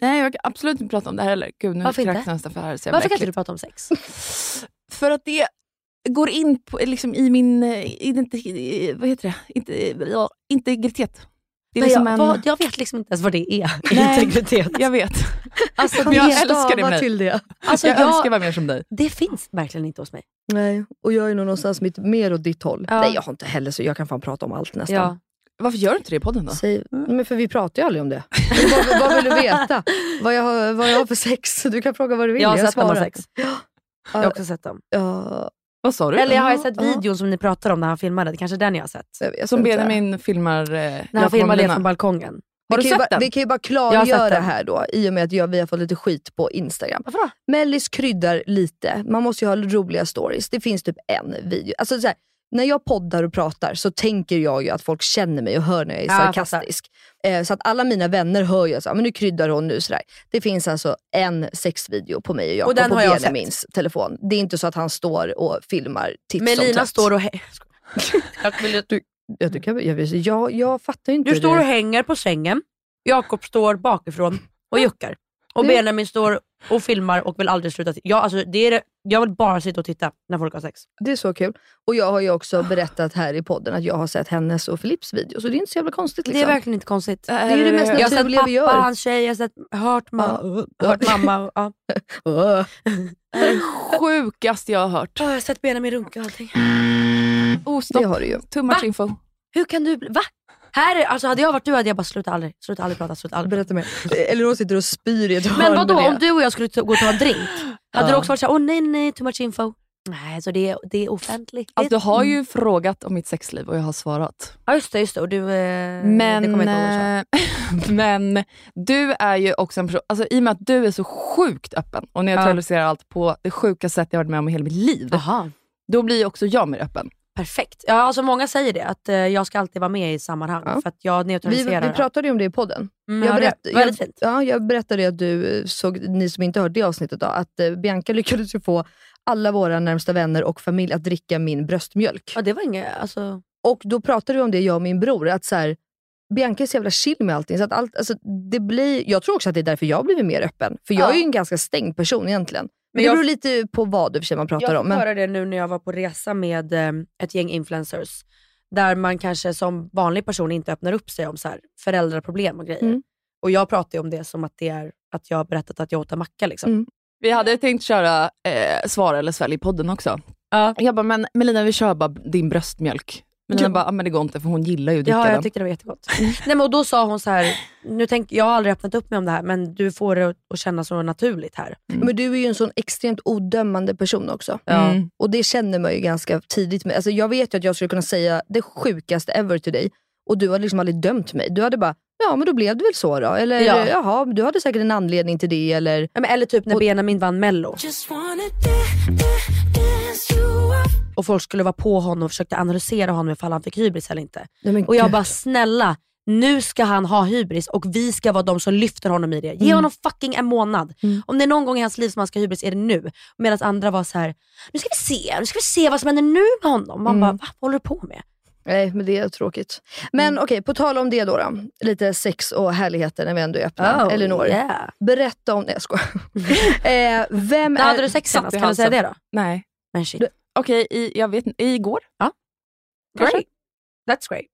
nej jag kan absolut inte prata om det här heller. Gud nu Varför inte? nästan för här. är Så Varför kan inte du prata om sex? För att det går in på, liksom, i min eh, identi- vad heter det? Inte, ja, integritet. Det är liksom jag, en... vad, jag vet liksom inte ens vad det är. Nej. Integritet. Jag vet. Alltså, Men jag det, älskar det med dig. till det. alltså, jag, jag, önskar vara mer som dig. det finns verkligen inte hos mig. Nej, och jag är nog någonstans mitt, mer åt ditt håll. Ja. Nej, jag har inte heller så jag kan fan prata om allt nästan. Ja. Varför gör du inte det i podden då? Säg, men för vi pratar ju aldrig om det. vad, vad vill du veta? Vad jag, har, vad jag har för sex? Du kan fråga vad du vill. Jag har sett dem ha sex. Jag har också sett dem. Ja, Vad sa du? Eller jag har ju sett videon som ni pratar om när han filmade. Det kanske är den jag har sett. Som. Benjamin filmar eh, När han filmade Molina. det från balkongen. Har vi, du kan ju sett bara, den? vi kan ju bara klargöra här då, i och med att jag, vi har fått lite skit på Instagram. Varför då? Mellis kryddar lite. Man måste ju ha roliga stories. Det finns typ en video. Alltså så här, när jag poddar och pratar så tänker jag ju att folk känner mig och hör när jag är sarkastisk. Eh, så att alla mina vänner hör ju att nu kryddar hon nu. Sådär. Det finns alltså en sexvideo på mig och Jakob på Benjamins telefon. Det är inte så att han står och filmar tips Men om Lina tvätt. står och... hä- jag vill, Du, ja, du, kan, jag, vill- jag, jag fattar inte. du står och hänger på sängen, Jakob står bakifrån och juckar. Och Benjamin står och filmar och vill aldrig sluta. Jag, alltså, det är, det- jag vill bara sitta och titta när folk har sex. Det är så kul. Och jag har ju också berättat här i podden att jag har sett hennes och Filips video. Så det är inte så jävla konstigt. Liksom. Det är verkligen inte konstigt. Det är det mest jag har sett naturliga pappa, vi gör. hans tjej, jag har sett, hört, ma- hört mamma. Ja. Det är det sjukaste jag har hört. Ja, jag har sett Benjamin runka och allting. Oh, Det stopp. har du ju. Too much Va? info. Hur kan du bli... Va? Här är, alltså hade jag varit du hade jag bara slutat aldrig, sluta aldrig prata, sluta aldrig Berätta mer. Eller hon sitter och spyr i ett Men vadå om du och jag skulle gå och ta en drink? Hade Ja. du också varit såhär, åh nej nej, too much info? Nej, så det är, det är offentligt. Alltså, du har ju frågat om mitt sexliv och jag har svarat. Ja just det, just det. Och du, eh, Men, det kommer jag inte eh, men du är ju också en person, alltså, i och med att du är så sjukt öppen och neutraliserar allt på det sjukaste sätt jag varit med om i hela mitt liv. Jaha, Då blir ju också jag mer öppen. Perfekt. Ja, alltså många säger det, att eh, jag ska alltid vara med i sammanhang Ja. för att jag Vi, neutraliserar. vi pratade ju om det i podden. mm, jag, ja, berätt, det, jag, fint. ja, jag berättade att du eh, såg, ni som inte hört det avsnittet, då, att eh, Bianca lyckades ju få alla våra närmsta vänner och familj att dricka min bröstmjölk. Ja, det var inget, alltså, Och då pratade vi om det, jag och min bror, att så här, Bianca är så jävla chill med allting. Så att allt, alltså, det blir, jag tror också att det är därför jag har blivit mer öppen. För jag Ja. är ju en ganska stängd person egentligen. Men, det jag- beror lite på vad för sig man pratar jag om. fick Men, höra det nu när jag var på resa med eh, ett gäng influencers. Där man kanske som vanlig person inte öppnar upp sig om så här, föräldraproblem och grejer. Mm. Och jag pratar ju om det som att det är att jag har berättat att jag åt en macka. Liksom. Mm. Vi hade tänkt köra eh, Svara eller svälj i podden också. Ja. Jag bara, men Melina vi kör bara din bröstmjölk. Melina Du- bara, ah, men det går inte för hon gillar ju att dricka Ja, den. jag tyckte det var jättegott. Nej, men och då sa hon så här, nu tänk, jag har aldrig öppnat upp mig om det här men du får det att- att kännas så naturligt här. men du är ju en sån extremt odömande person också. Mm. Och det känner man ju ganska tidigt. Med. Alltså jag vet ju att jag skulle kunna säga det sjukaste ever till dig och du hade liksom aldrig dömt mig. Du hade bara, ja men då blev det väl så då. Eller Ja. jaha, du hade säkert en anledning till det. Eller, Ja, men, eller typ när Och- Benjamin vann mello. Och folk skulle vara på honom och försökte analysera honom ifall han fick hybris eller inte. Nej, Och jag gud. bara snälla, nu ska han ha hybris och vi ska vara de som lyfter honom i det. Ge Mm. honom fucking en månad. Mm. Om det är någon gång i hans liv som han ska ha hybris är det nu. Medan andra var så här: nu ska vi se, nu ska vi se vad som händer nu med honom. Man Mm. bara, va? Vad håller du på med? Nej, men det är tråkigt. Men Mm. okej, på tal om det då, då. Lite sex och härligheter när vi ändå är öppna. Oh, Elinor, yeah. berätta om... Nej jag skojar. eh, vem är... hade du sex senast? i Kan du säga det då? Nej. Men shit. Du- Okej, i, jag vet igår? Kanske. Great. That's great.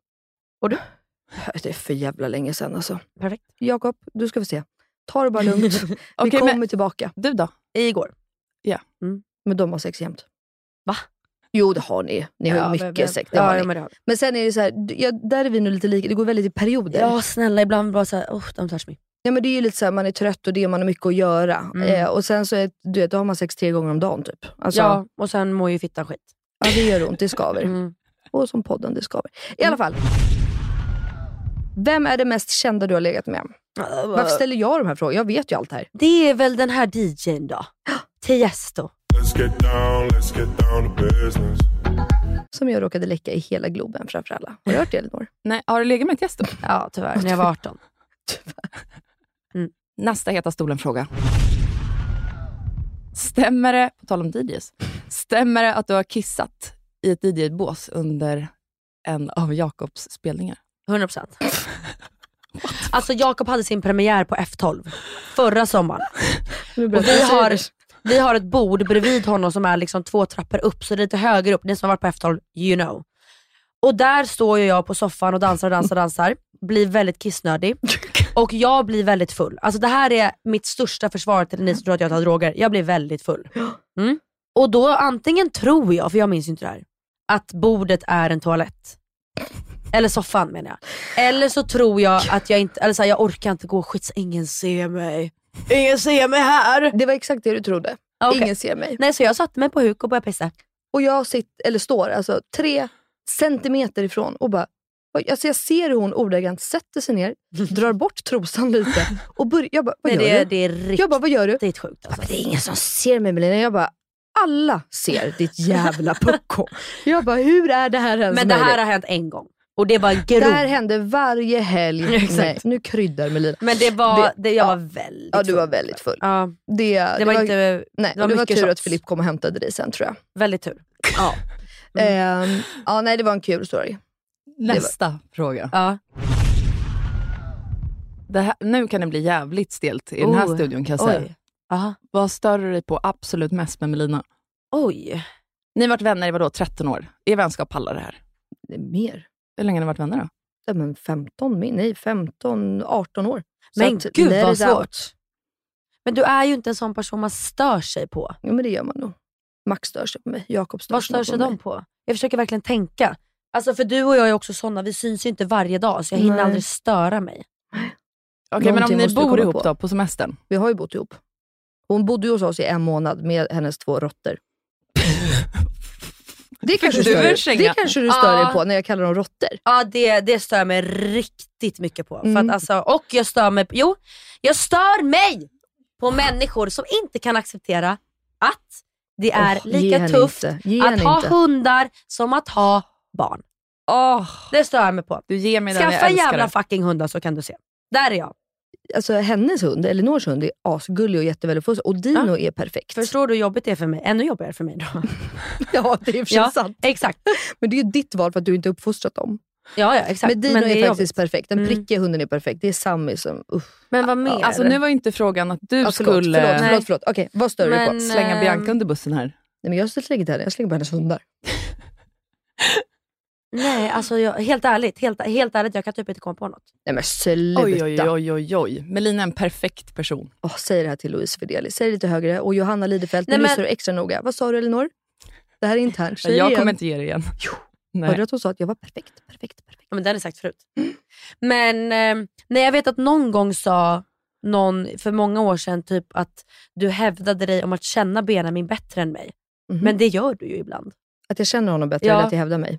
Det är för jävla länge sedan alltså. Perfekt. Jakob, du ska få se. Ta det bara lugnt. vi Okej, kommer men tillbaka. du då? Igår. Men de har sex jämt. Va? Jo det har ni. Ni har ju Ja, mycket men- sex. Det Ja, ja, men det har vi. Men sen är det så här, ja, där är vi nog lite lika. Det går väldigt i perioder. Ja snälla, ibland bara såhär, oh, don't touch me. Ja, men det är ju lite så här, man är trött och det man har mycket att göra. Mm. Eh, och sen så är, du vet, då har man sex tre gånger om dagen typ. Alltså, ja. Ja, och sen mår ju fittan skit. det gör ont, det skaver. Mm. Och som podden, det skaver. I alla fall. Vem är det mest kända du har legat med? Varför ställer jag de här frågorna? Jag vet ju allt här. Det är väl den här DJn då? Tiesto. Let's get down, let's get down to business. Som jag råkade läcka i hela Globen framför alla. Har du hört det Elinor? Nej, har du legat med då? Ja tyvärr, när jag var 18. Nästa Heta stolen-fråga. Stämmer det, på tal om DJs, stämmer det att du har kissat i ett DJ-bås under en av Jakobs spelningar? 100%. Alltså Jakob hade sin premiär på F12 förra sommaren. Och vi har, vi har ett bord bredvid honom som är liksom två trappor upp, så det är lite högre upp. Ni som har varit på F12, you know. Och där står jag på soffan och dansar och dansar och dansar, blir väldigt kissnödig. Och jag blir väldigt full. Alltså det här är mitt största försvar till ni som tror att jag tar droger. Jag blir väldigt full. Mm. Och då antingen tror jag, för jag minns ju inte det här, att bordet är en toalett. Eller soffan menar jag. Eller så tror jag att jag inte, eller så här, jag orkar inte gå, skits, ingen ser mig. Ingen ser mig här. Det var exakt det du trodde. Okej. Ingen ser mig. Nej så jag satte mig på huk och började pissa. Och jag sitter, eller står alltså tre centimeter ifrån och bara Alltså jag ser hur hon ordagrant sätter sig ner, drar bort trosan lite och börjar... Jag bara, vad Nej, gör det, du? det är riktigt Jag bara, vad gör du? sjukt. Ja, Alltså. men det är ingen som ser mig Melina. Jag bara, alla ser ditt jävla pucko. Jag bara, hur är det här ens Men det här möjligt? har hänt en gång. Och det var Det grovt. här hände varje helg. Nej, nu kryddar Melina. Men det var, Det- det, jag ja. var väldigt Ja, du var full. väldigt full. Ja, Det, det, var, inte, nej, det var det var tur att shots. Filip kom och hämtade dig sen tror jag. väldigt tur. Ja. Ehm, ja, nej, det var en kul story. Nästa fråga. Ja. Här, nu kan det bli jävligt stelt i den här Oh, studion kan jag säga. Oj. Aha. Vad stör du dig på absolut mest med Melina? Oj. Ni har varit vänner i vadå, 13 år? Er vänskap pallar det här? Det är mer. Hur länge har ni varit vänner då? Ja, men 15, min- nej 15, 18 år. Så Men att, gud vad svårt. out. Men du är ju inte en sån person man stör sig på. Ja men det gör man nog. Max stör sig på mig, Jakob stör Vad sig stör nog sig på de mig. på? Jag försöker verkligen tänka. Alltså för du och jag är också såna, vi syns ju inte varje dag så jag hinner Nej. aldrig störa mig. Okej, men om ni bor ihop på. då, på semestern? Vi har ju bott ihop. Hon bodde ju hos oss i en månad med hennes två råttor. Det kanske, du stör, det kanske du stör dig på när jag kallar dem råttor. Ja det, det stör mig riktigt mycket på. För Mm. att alltså, och jag stör mig, jo, jag stör mig på människor som inte kan acceptera att det är ge lika tufft att ha inte. hundar som att ha barn. Åh, Det stör jag mig på. du ger mig den, jag Skaffa jävla det. fucking hundar så kan du se. Där är jag. Alltså hennes hund, Elinors hund, är asgullig och jätteväldigt Och Dino är perfekt. Förstår du hur jobbigt det är för mig? Ännu jobbigare för mig då. Ja, det är för sig Ja. sant. Exakt. Men det är ju ditt val för att du inte uppfostrat dem. Ja, ja exakt. Men Dino det är, jobbigt. faktiskt perfekt. Den Mm. prickiga hunden är perfekt. Det är Sammy som... Uff. Men vad mer? Alltså nu var ju inte frågan att du Ja, förlåt, skulle förlåt, Nej. förlåt, förlåt. Okej, vad stör du dig på? Men- slänga Ehm. Bianca under bussen här. Nej, men jag slänger inte henne, jag slänger på hennes hundar. Nej, alltså jag, helt ärligt, helt, helt ärligt, jag kan typ inte komma på något. Nej men sluta. Oj, oj, oj, oj, oj. Melina är en perfekt person. Åh, säg det här till Louise Fideli. Säg det lite högre. Och Johanna Lidefelt, nu Nej, men- lyssnar du extra noga. Vad sa du Elinor? Det här är internt. Säg det jag igen. kommer inte ge det igen. Hörde du Nej. att hon sa att jag var perfekt? Perfekt, perfekt. Ja, men den är sagt förut. Men eh, nej, jag vet att någon gång sa någon för många år sedan typ att du hävdade dig om att känna Benjamin bättre än mig. Mhm. Men det gör du ju ibland. Att jag känner honom bättre Ja. eller att jag hävdar mig?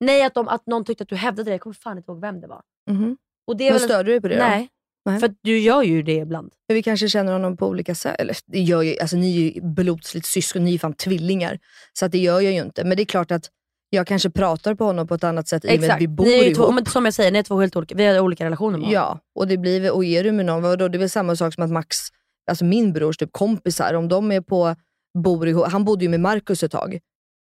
Nej, att, de, att någon tyckte att du hävdade det. Jag kommer fan inte ihåg vem det var. Mhm. Och det är Men väl... störde du dig på det då? Nej, Nej. för att du gör ju det ibland. Men vi kanske känner honom på olika sätt. Eller det gör ju, alltså, ni är ju blodsligt syskon, ni är fan tvillingar. Så att det gör jag ju inte. Men det är klart att jag kanske pratar på honom på ett annat sätt i och med att vi bor ni är ju ihop. två, men som jag säger, ni är två helt olika, vi har olika relationer med honom. Ja, och, det blir, och är du med någon, vadå, det är väl samma sak som att Max, alltså min brors typ kompisar, om de är på, bor ihop, han bodde ju med Markus ett tag.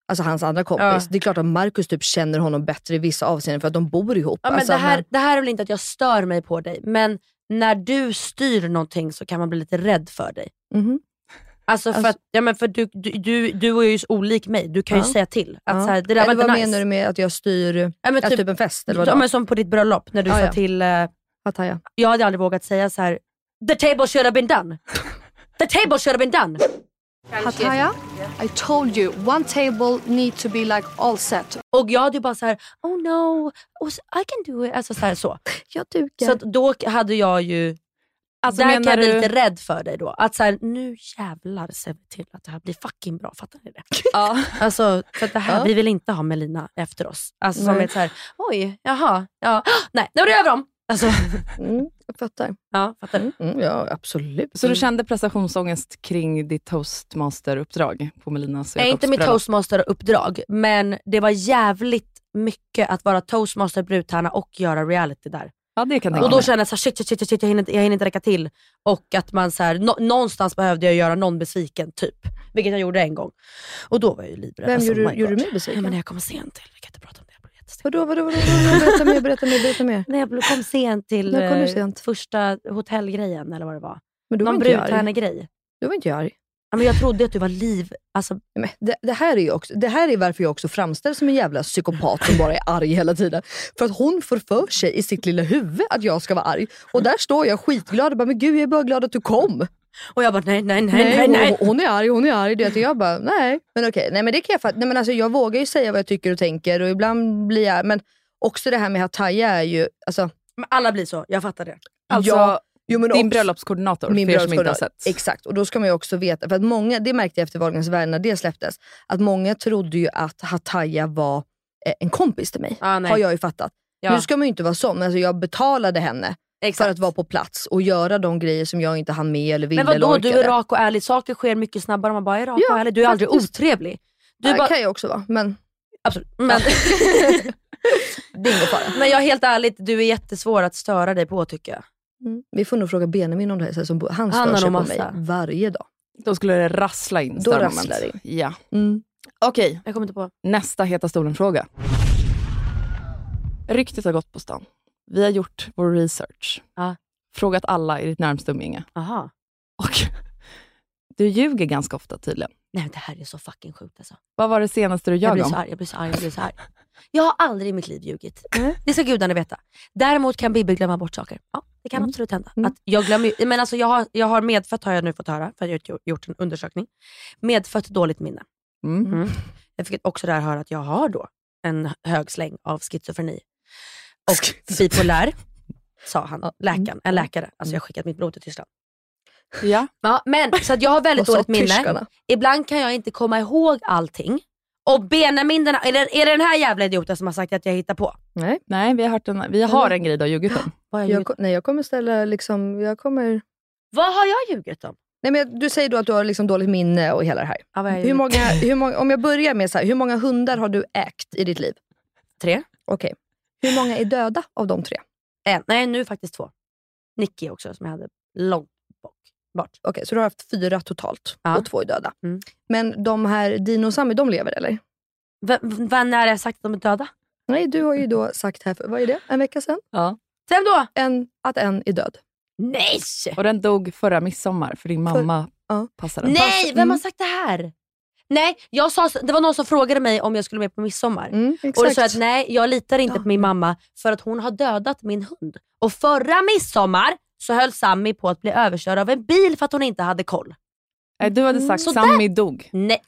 Alltså hans andra kompis. Ja. Det är klart att Markus typ känner honom bättre i vissa avseenden för att de bor ihop. Ja, men alltså, det, här, men- det här är väl inte att jag stör mig på dig, men när du styr någonting så kan man bli lite rädd för dig. Mhm. Alltså för, Alltså- att, ja, men för du, du, du, du är ju olik mig, du kan ju Ja. säga till. Att Ja. så här, det där eller var vad nice. menar du med att jag styr, Ja, typ, typ en fest? Eller ja, vadå? men som på ditt bröllop, när du Ja, sa ja. till, eh, Pattaya. jag hade aldrig vågat säga så här. the table should have been done. The table should have been done. Hataya, I told you one table need to be like all set. Och jag hade bara så här, oh no, I can do it. Alltså så. Här, så. Jag dukar. så att då hade jag ju, Alltså, där kan jag bli du- lite rädd för dig då. Att så här, nu jävlar ser vi till att det här blir fucking bra, fattar ni det? Ja. Alltså, för det här, Ja. vi vill inte ha Melina efter oss. Alltså som är så här, oj, jaha, ja, nej, nu är det över dem. Alltså, Mm, jag fattar. ja, fattar du? Mm, ja, absolut. Så du kände prestationsångest kring ditt toastmaster-uppdrag på Melinas Nej, inte mitt toastmaster-uppdrag, men det var jävligt mycket att vara toastmaster, brudtärna och göra reality där. Ja, det kan tänka Och då kände jag så här, shit, shit, shit, shit jag, hinner, jag hinner inte räcka till. Och att man så här, nå- någonstans behövde jag göra någon besviken, typ. Vilket jag gjorde en gång. Och då var jag ju livrädd. Vem Alltså, gjorde, my gjorde du mig Ja, besviken? men när jag kom sent till, vi kan inte prata jättestel. Vadå, vadå, vadå, vadå? Berätta mer, berätta mer, berätta mer. När jag kom sent till När kom du eh, sent? första hotellgrejen, eller vad det var. Men då var Någon brudtärnegrej. Då var inte jag arg. Ja, men jag trodde att du var liv... Alltså, det, det, här är ju också, det här är varför jag också framställs som en jävla psykopat som bara är arg hela tiden. För att hon får för sig i sitt lilla huvud att jag ska vara arg. Och där står jag skitglad och bara, men gud jag är bara glad att du kom. Och jag bara, nej, nej, nej, nej. nej. Hon, hon är arg, hon är arg. Det, och jag bara, nej. Men okej, nej men det kan jag fatta. Nej, men alltså, Jag vågar ju säga vad jag tycker och tänker och ibland blir jag, men också det här med Hataya är ju, alltså, Men alla blir så, jag fattar det. Alltså, ja, jo, men din också- bröllopskoordinator, Min för er som inte har sett. Exakt, och då ska man ju också veta, för att många, det märkte jag efter Wahlgrens värld när det släpptes, att många trodde ju att Hataya var eh, en kompis till mig. Ah, har jag ju fattat. Ja. Nu ska man ju inte vara sån, men alltså jag betalade henne För att vara på plats och göra de grejer som jag inte hann med eller ville Men eller vadå, orkade. du är rak och ärlig. Saker sker mycket snabbare om man bara är rak Ja, och ärlig. Du är aldrig faktiskt. otrevlig. Du Det bara, kan jag också vara, men absolut. Men, det är ingen fara. men jag är helt ärligt, du är jättesvår att störa dig på tycker jag. Mm. Vi får nog fråga Benjamin om det här, som han Han stör har sig på mig massa. varje dag. Då skulle det rassla in Då rasslar det in. Ja. Mm. Okej, Jag kommer inte på. nästa Heta stolen-fråga. Ryktet har gått på stan. Vi har gjort vår research. Ja. Frågat alla i ditt närmsta umgänge. Aha. Och du ljuger ganska ofta tydligen. Nej det här är så fucking sjukt alltså. Vad var det senaste du Jag ljög blir om? så arg, jag blir så arg, jag blir så arg. Jag har aldrig i mitt liv ljugit. Det ska gudarna veta. Däremot kan Bibi glömma bort saker. Ja, det kan absolut hända. Att jag, glömmer, men alltså jag, har, jag har medfött, har jag nu fått höra, för jag har gjort en undersökning. Medfött dåligt minne. Mm. Mm. Jag fick också där höra att jag har då en hög släng av schizofreni. Och bipolär, sa han, läkaren, en läkare. Alltså jag har skickat mitt blod till Tyskland. Ja. Ja, men, så att jag har väldigt dåligt minne. tyskarna? Ibland kan jag inte komma ihåg allting. Och Benjamin, den, är, det, är det den här jävla idioten som har sagt att jag hittar på? Nej. Nej, vi har, hört en, vi har en grej du har ljugit om. Vad har jag, ljugit? nej, jag kommer ställa liksom, jag kommer... Vad har jag ljugit om? Nej, men du säger då att du har liksom dåligt minne och hela det här. Ja, Hur många, hur många, om jag börjar med så här, hur många hundar har du ägt i ditt liv? Tre? Okej. Hur många är döda av de tre? En. Nej, nu faktiskt två. Nicky också som jag hade långt bort. bort. Okej, så du har haft fyra totalt Ja. och två är döda. Mm. Men de här Dino och Sammy, de lever eller? V- när har jag sagt att de är döda? Nej, du har ju då sagt här för, vad är det, en vecka sedan? Ja. Vem då? En, att en är död. Nej! Och den dog förra midsommar för din mamma ja. passade. Nej, vem har Mm. sagt det här? Nej, jag sa, det var någon som frågade mig om jag skulle med på midsommar. Mm. Och då sa jag att nej, jag litar inte Ja. på min mamma för att hon har dödat min hund. Och förra midsommar så höll Sammy på att bli överkörd av en bil för att hon inte hade koll. Nej, du hade sagt Sådär. Sammy dog. Nej,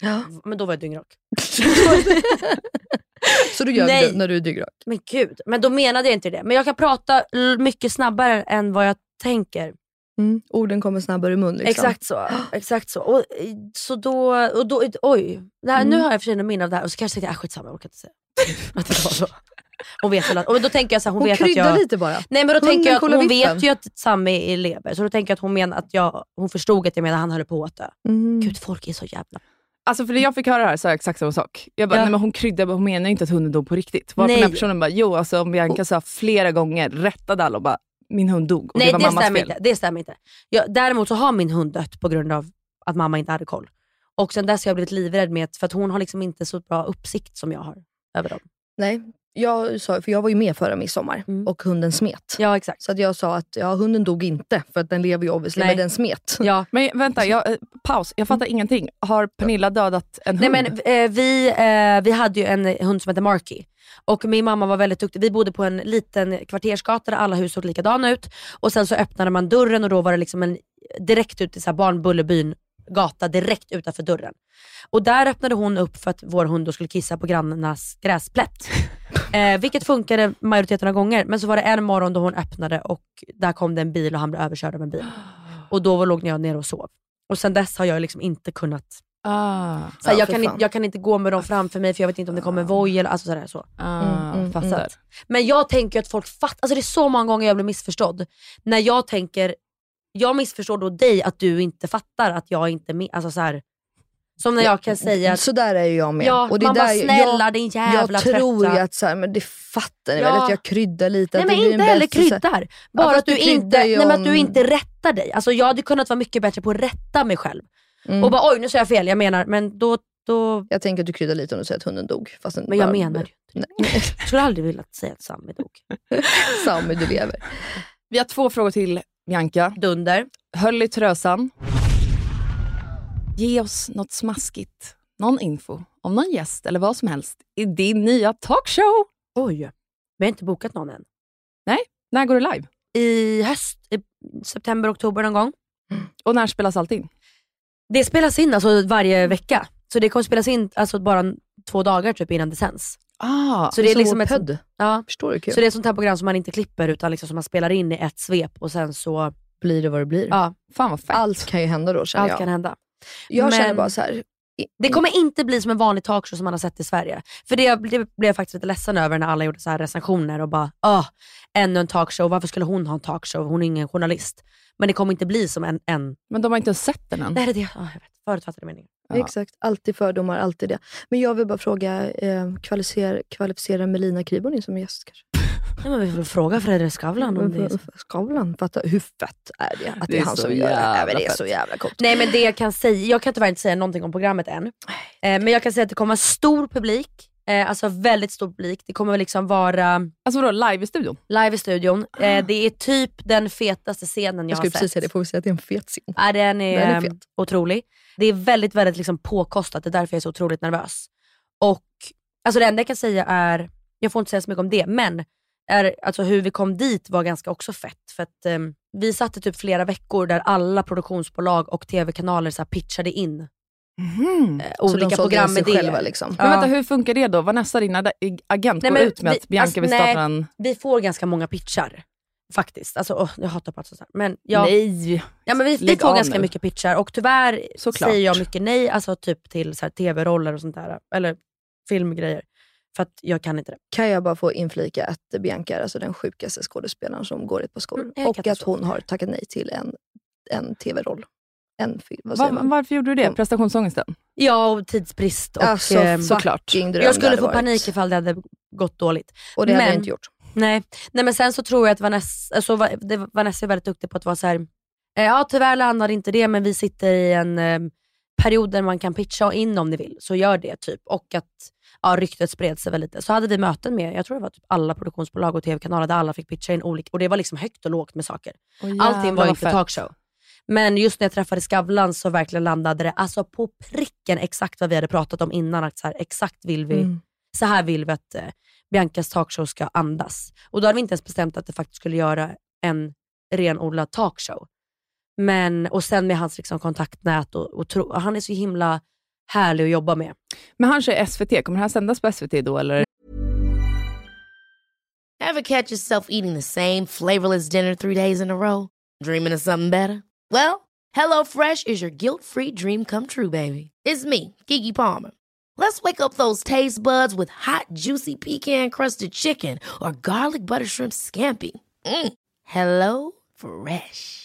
men då var jag dyngrak. så du gör Nej. det när du är dyngrak? Men gud, men då menade jag inte det. Men jag kan prata mycket snabbare än vad jag tänker. Mm. Orden kommer snabbare i mun. Liksom. Exakt så. Exakt så. Och, eh, så då, och då, oj, det här, nu har jag för sig minne av det här och så kanske jag tänkte, äh, skitsamma jag orkar inte säga. Att det var så. Hon vet väl att, och då tänker jag så här, hon, Hon vet att kryddar jag... lite bara. Nej men då Hunden tänker jag att hon vippen. vet ju att Sammy är lever, så då tänker jag att hon menar att jag, hon förstod att jag menade att han höll på att dö. Mm. Gud folk är så jävla... Alltså för när jag fick höra det här sa jag exakt samma sak. Jag bara, Ja. nej men hon kryddar, hon menar ju inte att hunden dog på riktigt. Varför Nej. den här personen bara, jo alltså om Bianca sa flera gånger, rättade alla och bara, min hund dog och Nej det var det mammas stämmer fel. inte. Det stämmer inte. Jag, däremot så har min hund dött på grund av att mamma inte hade koll. Och sen dess har jag blivit livrädd med för att hon har liksom inte så bra uppsikt som jag har över dem. Nej, jag sa, för jag var ju med förra midsommar Mm. och hunden smet. Ja exakt. Så att jag sa att ja, hunden dog inte, för att den lever ju obviously, Nej. men den smet. Ja. Men vänta, jag, eh, paus. Jag fattar ingenting. Har Pernilla dödat en Nej, hund? men, eh, vi, eh, vi hade ju en hund som hette Marky. Och min mamma var väldigt duktig. Vi bodde på en liten kvartersgata där alla hus såg likadana ut. Och sen så öppnade man dörren och då var det liksom en direkt ut till så här Barnbullerbyn gata direkt utanför dörren. Och där öppnade hon upp för att vår hund då skulle kissa på grannarnas gräsplätt. Eh, vilket funkade majoriteten av gånger. Men så var det en morgon då hon öppnade och där kom det en bil och han blev överkörd av en bil. Och då låg jag ner och sov. Och sen dess har jag liksom inte kunnat Ah, så Ja, jag, kan inte, jag kan inte gå med dem framför mig för jag vet inte om det kommer en voj eller alltså sådär så. ah, Mm, mm, mm. Men jag tänker att folk fattar, alltså det är så många gånger jag blir missförstådd. När jag tänker, jag missförstår då dig att du inte fattar att jag inte är med. Alltså så här, som när jag kan säga att Så där är ju jag med. ja, och det man bara där snälla jag, din jävla jag tror ju att så här, men det fattar ni Ja. väl att jag kryddar lite. Nej men inte heller bäst- så här- kryddar. Bara fast att, du inte, nej, men att du inte rättar dig. Alltså jag hade kunnat vara mycket bättre på att rätta mig själv. Mm. Och bara oj nu sa jag fel, jag menar men då, då Jag tänker att du kryddar lite om du säger att hunden dog. Fast den men jag bara- menar ju inte Nej. Jag skulle aldrig vilja säga att Sammy dog. Sammy, du lever. Vi har två frågor till Bianca. Dunder. Höll i Trösan. Ge oss något smaskigt, någon info om någon gäst eller vad som helst i din nya talkshow. Oj, vi har inte bokat någon än. När går det live? I höst, i september, oktober någon gång. Och när spelas allt in? Det spelas in alltså varje vecka. Så det kommer spelas in alltså bara två dagar typ innan det sänds. Ah, Så det är Som liksom ett, podd. ja, Förstår du? Kul. så det är ett sånt här program som man inte klipper utan liksom som man spelar in i ett svep och sen så, blir det vad det blir. ja, fan vad fett. Allt kan ju hända då känner allt jag. kan hända. Jag känner Men- bara så här. Det kommer inte bli som en vanlig talkshow som man har sett i Sverige. För det, det blev jag faktiskt lite ledsen över när alla gjorde så här recensioner och bara ah, ännu en talkshow, varför skulle hon ha en talkshow? Hon är ingen journalist. Men det kommer inte bli som en... en... Men de har inte ens sett den än. Nej, det är det. Ah, jag vet. Förutfattade meningar. Exakt, alltid fördomar, alltid det. Men jag vill bara fråga, eh, kvalificerar, kvalificerar Melina Kriborn in som gäst kanske? Ja, men vi får fråga Fredrik Skavlan om det är så. Skavlan, fatta hur fett är det? Att det, Det är han så som gör det. Nej, men det är så jävla coolt. Nej men det jag kan säga, jag kan tyvärr inte säga någonting om programmet än. Eh, men jag kan säga att det kommer vara stor publik, eh, alltså väldigt stor publik. Det kommer liksom vara Alltså vadå, live i studion? live i studion. Eh, det är typ den fetaste scenen jag, Jag skulle har precis sett. säga det, får vi säga att det är en fet scen? Ja, den är, Den är ehm, fet. otrolig. Det är väldigt, väldigt liksom påkostat, det är därför jag är så otroligt nervös. Och alltså det enda jag kan säga är, jag får inte säga så mycket om det, men är, alltså hur vi kom dit var ganska också fett. För att ehm, vi satte typ flera veckor där alla produktionsbolag och tv-kanaler så pitchade in eh, Så de olika programidéer. själva liksom. Men vänta, hur funkar det då? Vanessa, din agent, Nej, går men ut med vi- att Bianca alltså, vill nej. starta en... Vi får ganska många pitchar. Faktiskt. Alltså, åh, jag hatar att prata sådär. Men ja, Nej! ja, men vi, vi får ganska nu. mycket pitchar och tyvärr Såklart. säger jag mycket nej alltså typ till tv-roller och sånt där. Eller filmgrejer. För att jag kan inte det. Kan jag bara få inflika att Bianca är alltså den sjukaste skådespelaren som går i ett par skor. Mm, och att hon har tackat nej till en, en tv-roll. En film, vad säger Va, man? varför gjorde du det? Prestationsångesten? Ja, och tidsbrist. Och, Alltså ehm, såklart. jag skulle få varit. panik ifall det hade gått dåligt. Och det hade jag Men- inte gjort. Nej. Nej men sen så tror jag att Vanessa, alltså, Vanessa är väldigt duktig på att vara så här. eh, ja tyvärr landade inte det men vi sitter i en eh, period där man kan pitcha in om ni vill, så gör det typ. Och att ja, ryktet spred sig väl lite. Så hade vi möten med, jag tror det var typ alla produktionsbolag och tv-kanaler där alla fick pitcha in olika, och det var liksom högt och lågt med saker. Allting var inte talkshow. Men just när jag träffade Skavlan så verkligen landade det alltså på pricken exakt vad vi hade pratat om innan. Att så här, exakt vill vi, Mm. så här vill vi att eh, Biancas talkshow ska andas. Och då hade vi inte ens bestämt att det faktiskt skulle göra en renodlad talkshow. Men, och sen med hans liksom, kontaktnät och, och tro, han är så himla härlig att jobba med. Men han kör SVT, kommer här sändas på SVT då eller? Ever catch yourself eating the same flavorless dinner three days in a row? Dreaming of something better? Well, HelloFresh is your guilt-free dream come true, baby. It's me, Kiki Palmer. Let's wake up those taste buds with hot, juicy pecan-crusted chicken or garlic butter shrimp scampi. Mm. Hello Fresh.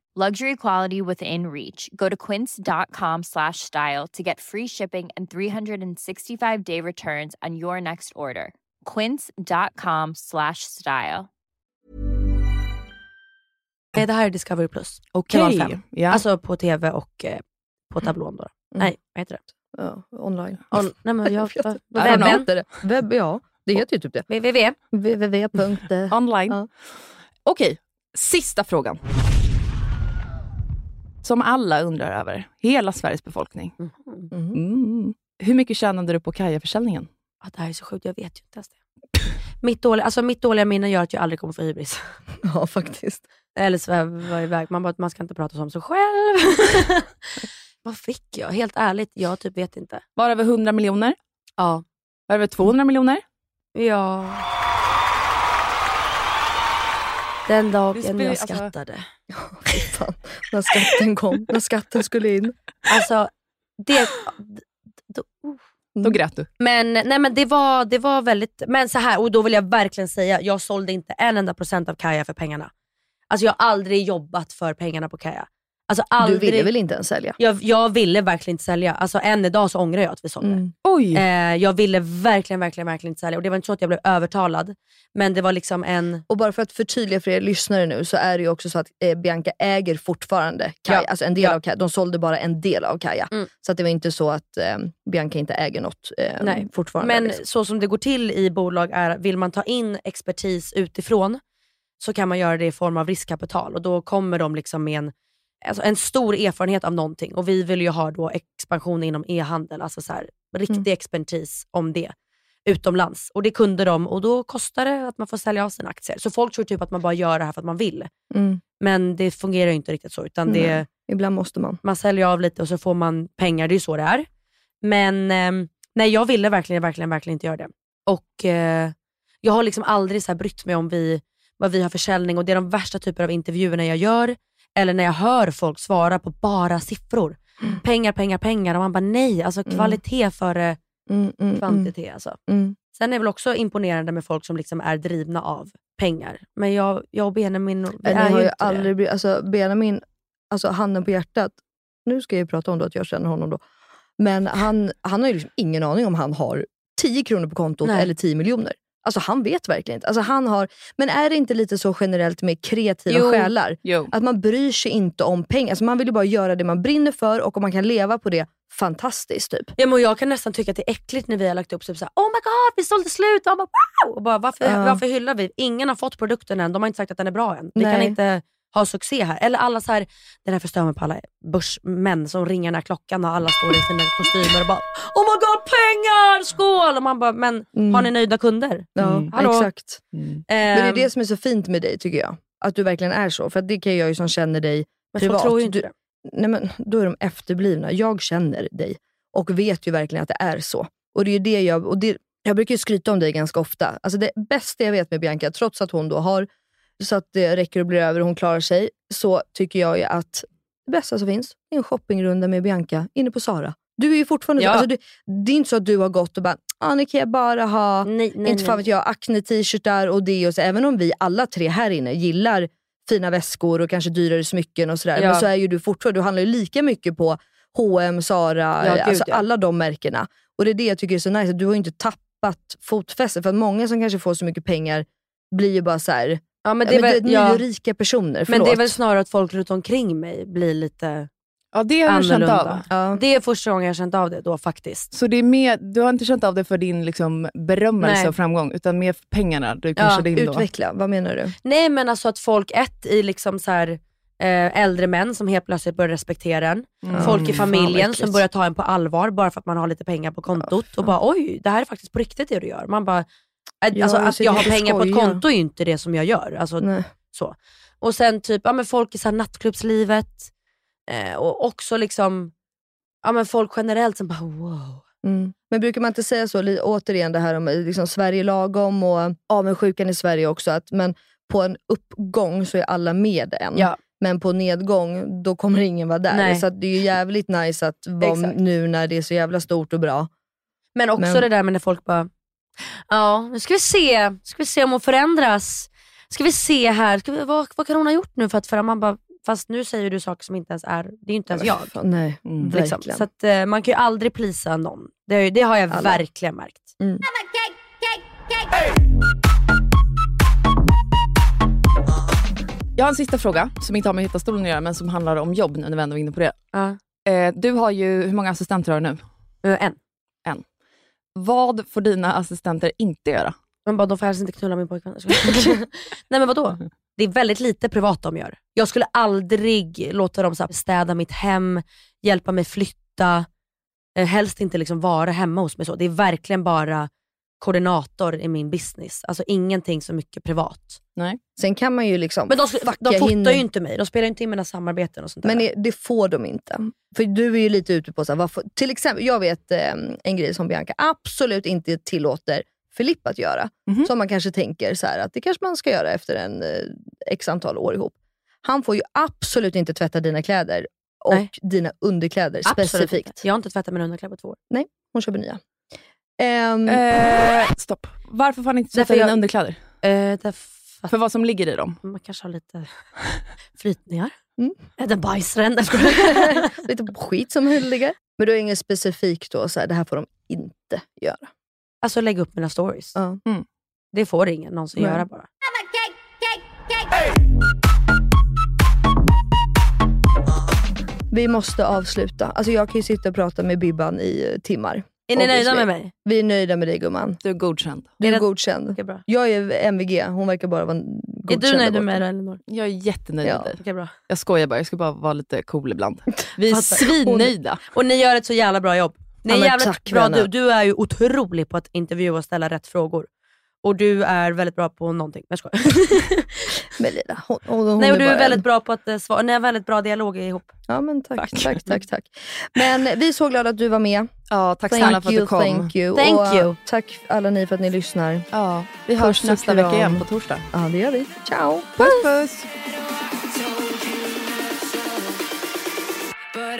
Luxury quality within reach. Go to quince.com slash style to get free shipping and 365 day returns on your next order. Quince.com slash style. Det här är Discovery Plus. Okej. Fem. Ja. Alltså på tv och eh, på tablån då. Nej, vad heter det? Ja, online. On, nej, men jag, Jag webben. det? Webb, ja. Det heter ju typ det. www. www. Online. Ja. Okej, sista frågan. Som alla undrar över. Hela Sveriges befolkning. Mhm. Mm. Hur mycket tjänade du på Kaja-försäljningen? Ja, det här är så sjukt, jag vet ju inte ens det. Mitt dåliga, alltså mitt dåliga minne gör att jag aldrig kommer få hybris. Ja, faktiskt. Eller sväva iväg. Man bara, man ska inte prata om sig själv. Vad fick jag? Helt ärligt, jag typ vet inte. Var det över 100 miljoner? Ja. Var det över 200 miljoner? Ja. Den dagen jag alltså- skattade. Fy fan. När skatten kom. När skatten skulle in. Alltså, det... d- d- uh. Då grät du. Men, nej, men det, var, det var väldigt, men så här, och då vill jag verkligen säga, jag sålde inte en enda procent av Kaja för pengarna. Alltså jag har aldrig jobbat för pengarna på Kaja. Alltså aldrig, Du ville väl inte ens sälja? jag, jag ville verkligen inte sälja. Alltså än idag så ångrar jag att vi sålde. Mm. Oj! Eh, jag ville verkligen, verkligen, verkligen inte sälja. Och det var inte så att jag blev övertalad. Men det var liksom en... Och bara för att förtydliga för er lyssnare nu så är det ju också så att eh, Bianca äger fortfarande Kaja. Ja. Alltså en del Ja. av Kaja. De sålde bara en del av Kaja. Mm. Så att det var inte så att eh, Bianca inte äger något eh, Nej. fortfarande. Men liksom. så som det går till i bolag är, vill man ta in expertis utifrån så kan man göra det i form av riskkapital och då kommer de liksom med en, alltså en stor erfarenhet av någonting och vi vill ju ha då expansion inom e-handel, alltså så här, riktig Mm. expertis om det utomlands. Och det kunde de och då kostar det att man får sälja av sina aktier. Så folk tror typ att man bara gör det här för att man vill. Mm. Men det fungerar ju inte riktigt så. Utan det. Ibland måste man. man säljer av lite och så får man pengar, det är ju så det är. Men eh, nej, jag ville verkligen, verkligen, verkligen inte göra det. Och eh, jag har liksom aldrig så här brytt mig om vi, vad vi har försäljning och det är de värsta typer av intervjuerna jag gör. Eller när jag hör folk svara på bara siffror. Pengar, pengar, pengar. Och man bara nej, alltså kvalitet före Mm, mm, kvantitet. Alltså. Mm. Sen är det väl också imponerande med folk som liksom är drivna av pengar. Men jag, jag och Benjamin, vi är har ju inte aldrig blivit, alltså Benjamin, alltså handen på hjärtat. Nu ska jag ju prata om då att jag känner honom då. Men han, han har ju liksom ingen aning om han har 10 kronor på kontot Nej. eller 10 miljoner. Alltså han vet verkligen inte. Alltså, han har, men är det inte lite så generellt med kreativa Jo. själar? Jo. Att man bryr sig inte om pengar. Alltså, man vill ju bara göra det man brinner för och om man kan leva på det, fantastiskt. Typ. Ja, men jag kan nästan tycka att det är äckligt när vi har lagt upp typ såhär, oh my god vi sålde slut, och, bara, wow! och bara, varför, Ja. varför hyllar vi? Ingen har fått produkten än, de har inte sagt att den är bra än. Vi kan Nej. inte ha succé här. Eller alla så här, den här förstör mig på alla börsmän som ringer när klockan och alla står i sina kostymer och bara oh my god pengar, skål! Och man bara, men Mm. har ni nöjda kunder? Ja, Mm. Hallå? exakt. Mm. Men det är Ehm, det som är så fint med dig tycker jag. Att du verkligen är så. För det kan jag ju som känner dig men privat. tror ju inte Du- det. nej men, då är de efterblivna. Jag känner dig och vet ju verkligen att det är så. Och det är det jag, och det, jag brukar ju skryta om dig ganska ofta. Alltså det bästa jag vet med Bianca, trots att hon då har så att det räcker och blir över och hon klarar sig, så tycker jag ju att det bästa som finns är en shoppingrunda med Bianca inne på Sara. Du är ju fortfarande Ja. så, alltså du, det är inte så att du har gått och bara, ah, nu kan jag bara ha Nej, nej, inte fan vet jag, Acne-t-shirtar och det. Och så, även om vi alla tre här inne gillar fina väskor och kanske dyrare smycken och sådär. Ja. Men så är ju du fortfarande, du handlar ju lika mycket på H&M, Zara, Ja, gud, alltså ja. alla de märkena. Och det är det jag tycker är så nice, att du har ju inte tappat fotfäste. För att många som kanske får så mycket pengar blir ju bara så här, Ja, men ja, det är men väl, ni är ja, ju rika personer, men förlåt. det är väl snarare att folk runt omkring mig blir lite Ja, det har jag känt av. annorlunda. ja. Det är första gången jag har känt av det då faktiskt. Så det är mer, du har inte känt av det för din liksom, berömmelse Nej. och framgång, utan mer för pengarna du kanske in då? Utveckla, vad menar du? Nej men alltså att folk, ett i liksom så här, eh, äldre män som helt plötsligt börjar respektera en. Mm. Folk i vad familjen som börjar ta en på allvar bara för att man har lite pengar på kontot. och bara oj, det här är faktiskt på riktigt det du gör. Man bara, Ja, alltså, jag att jag har pengar på ett konto är ju inte det som jag gör. Alltså, Nej. så. Och sen typ ja, men folk i så här nattklubbslivet eh, och också liksom ja, men folk generellt som bara wow. Mm. Men brukar man inte säga så, återigen det här om liksom Sverige lagom och avundsjukan i Sverige också, att men på en uppgång så är alla med en. Ja. Men på nedgång, då kommer ingen vara där. Nej. Så det är ju jävligt nice att vara nu när det är så jävla stort och bra. Men också Men- det där med när folk bara, ja nu ska vi se, ska vi se om hon förändras. Ska vi se här, ska vi, vad, vad kan hon ha gjort nu för att förändra? Man bara, fast nu säger du saker som inte ens är, det är ju inte ens jag. Nej, Mm. Liksom. verkligen. Så att, eh, man kan ju aldrig plisa någon. Det, har ju- det har jag Alla. verkligen märkt. Mm. Jag har en sista fråga som inte har med Hitta stolen att göra, men som handlar om jobb nu när vi ändå är inne på det. Ja. Eh, du har ju, hur många assistenter har du nu? Eh, En. Vad får dina assistenter inte göra? Man bara, de får helst inte knulla min pojkvän. Nej men vadå? Det är väldigt lite privat de gör. Jag skulle aldrig låta dem så här, städa mitt hem, hjälpa mig flytta, eh, helst inte liksom vara hemma hos mig. så. Det är verkligen bara koordinator i min business. Alltså ingenting så mycket privat. Sen kan man ju liksom Men de, de fotar hinner- ju inte mig, de spelar inte in mina samarbeten och sånt Men där. det, det får de inte. För du är ju lite ute på, så här, varför, till exempel, jag vet eh, en grej som Bianca absolut inte tillåter Filippa att göra. Mhm. Som man kanske tänker så här, att det kanske man ska göra efter en eh, x antal år ihop. Han får ju absolut inte tvätta dina kläder och Nej. dina underkläder Absolut specifikt. inte. Jag har inte tvättat mina underkläder på två år. Hon köper nya. Ehm, Eh, stopp. Varför får han inte sätta dina jag- underkläder? Eh, därför För vad som ligger i dem? man kanske har lite flytningar. Mm. Äta bajsränder. lite skit som ligger. Men du har inget specifikt då, så här, det här får de inte göra. Alltså lägga upp mina stories. Ja. Mm. Det får ingen någonsin Nej. göra bara. Vi måste avsluta. Alltså jag kan ju sitta och prata med Bibban i eh, timmar. Är ni nöjda med mig? Vi är nöjda med dig gumman. Du är godkänd. Du Är är det- godkänd. Okej, bra. Jag är MVG, hon verkar bara vara Är godkänd. du där nöjd med det Elinor? Jag är jättenöjd Ja. med dig. Okej, bra. Jag skojar bara, jag ska bara vara lite cool ibland. Vi är svinnöjda. Och ni gör ett så jävla bra jobb. Ni är Ja, jävligt tack, bra vänner. du. Du är ju otrolig på att intervjua och ställa rätt frågor. Och du är väldigt bra på någonting. Jag skojar. Men Lina, hon, hon, hon Nej, och du bara är väldigt en- bra på att eh, svara. Ni har väldigt bra dialog ihop. Ja men tack, Tack. tack, tack, tack. Men vi är så glada att du var med. Ja, tack snälla för att du kom. thank you. Thank och you. tack alla ni för att ni lyssnar. Ja, vi Puss hörs och nästa vecka igen på torsdag. Ja det gör vi. Ciao! Puss puss! But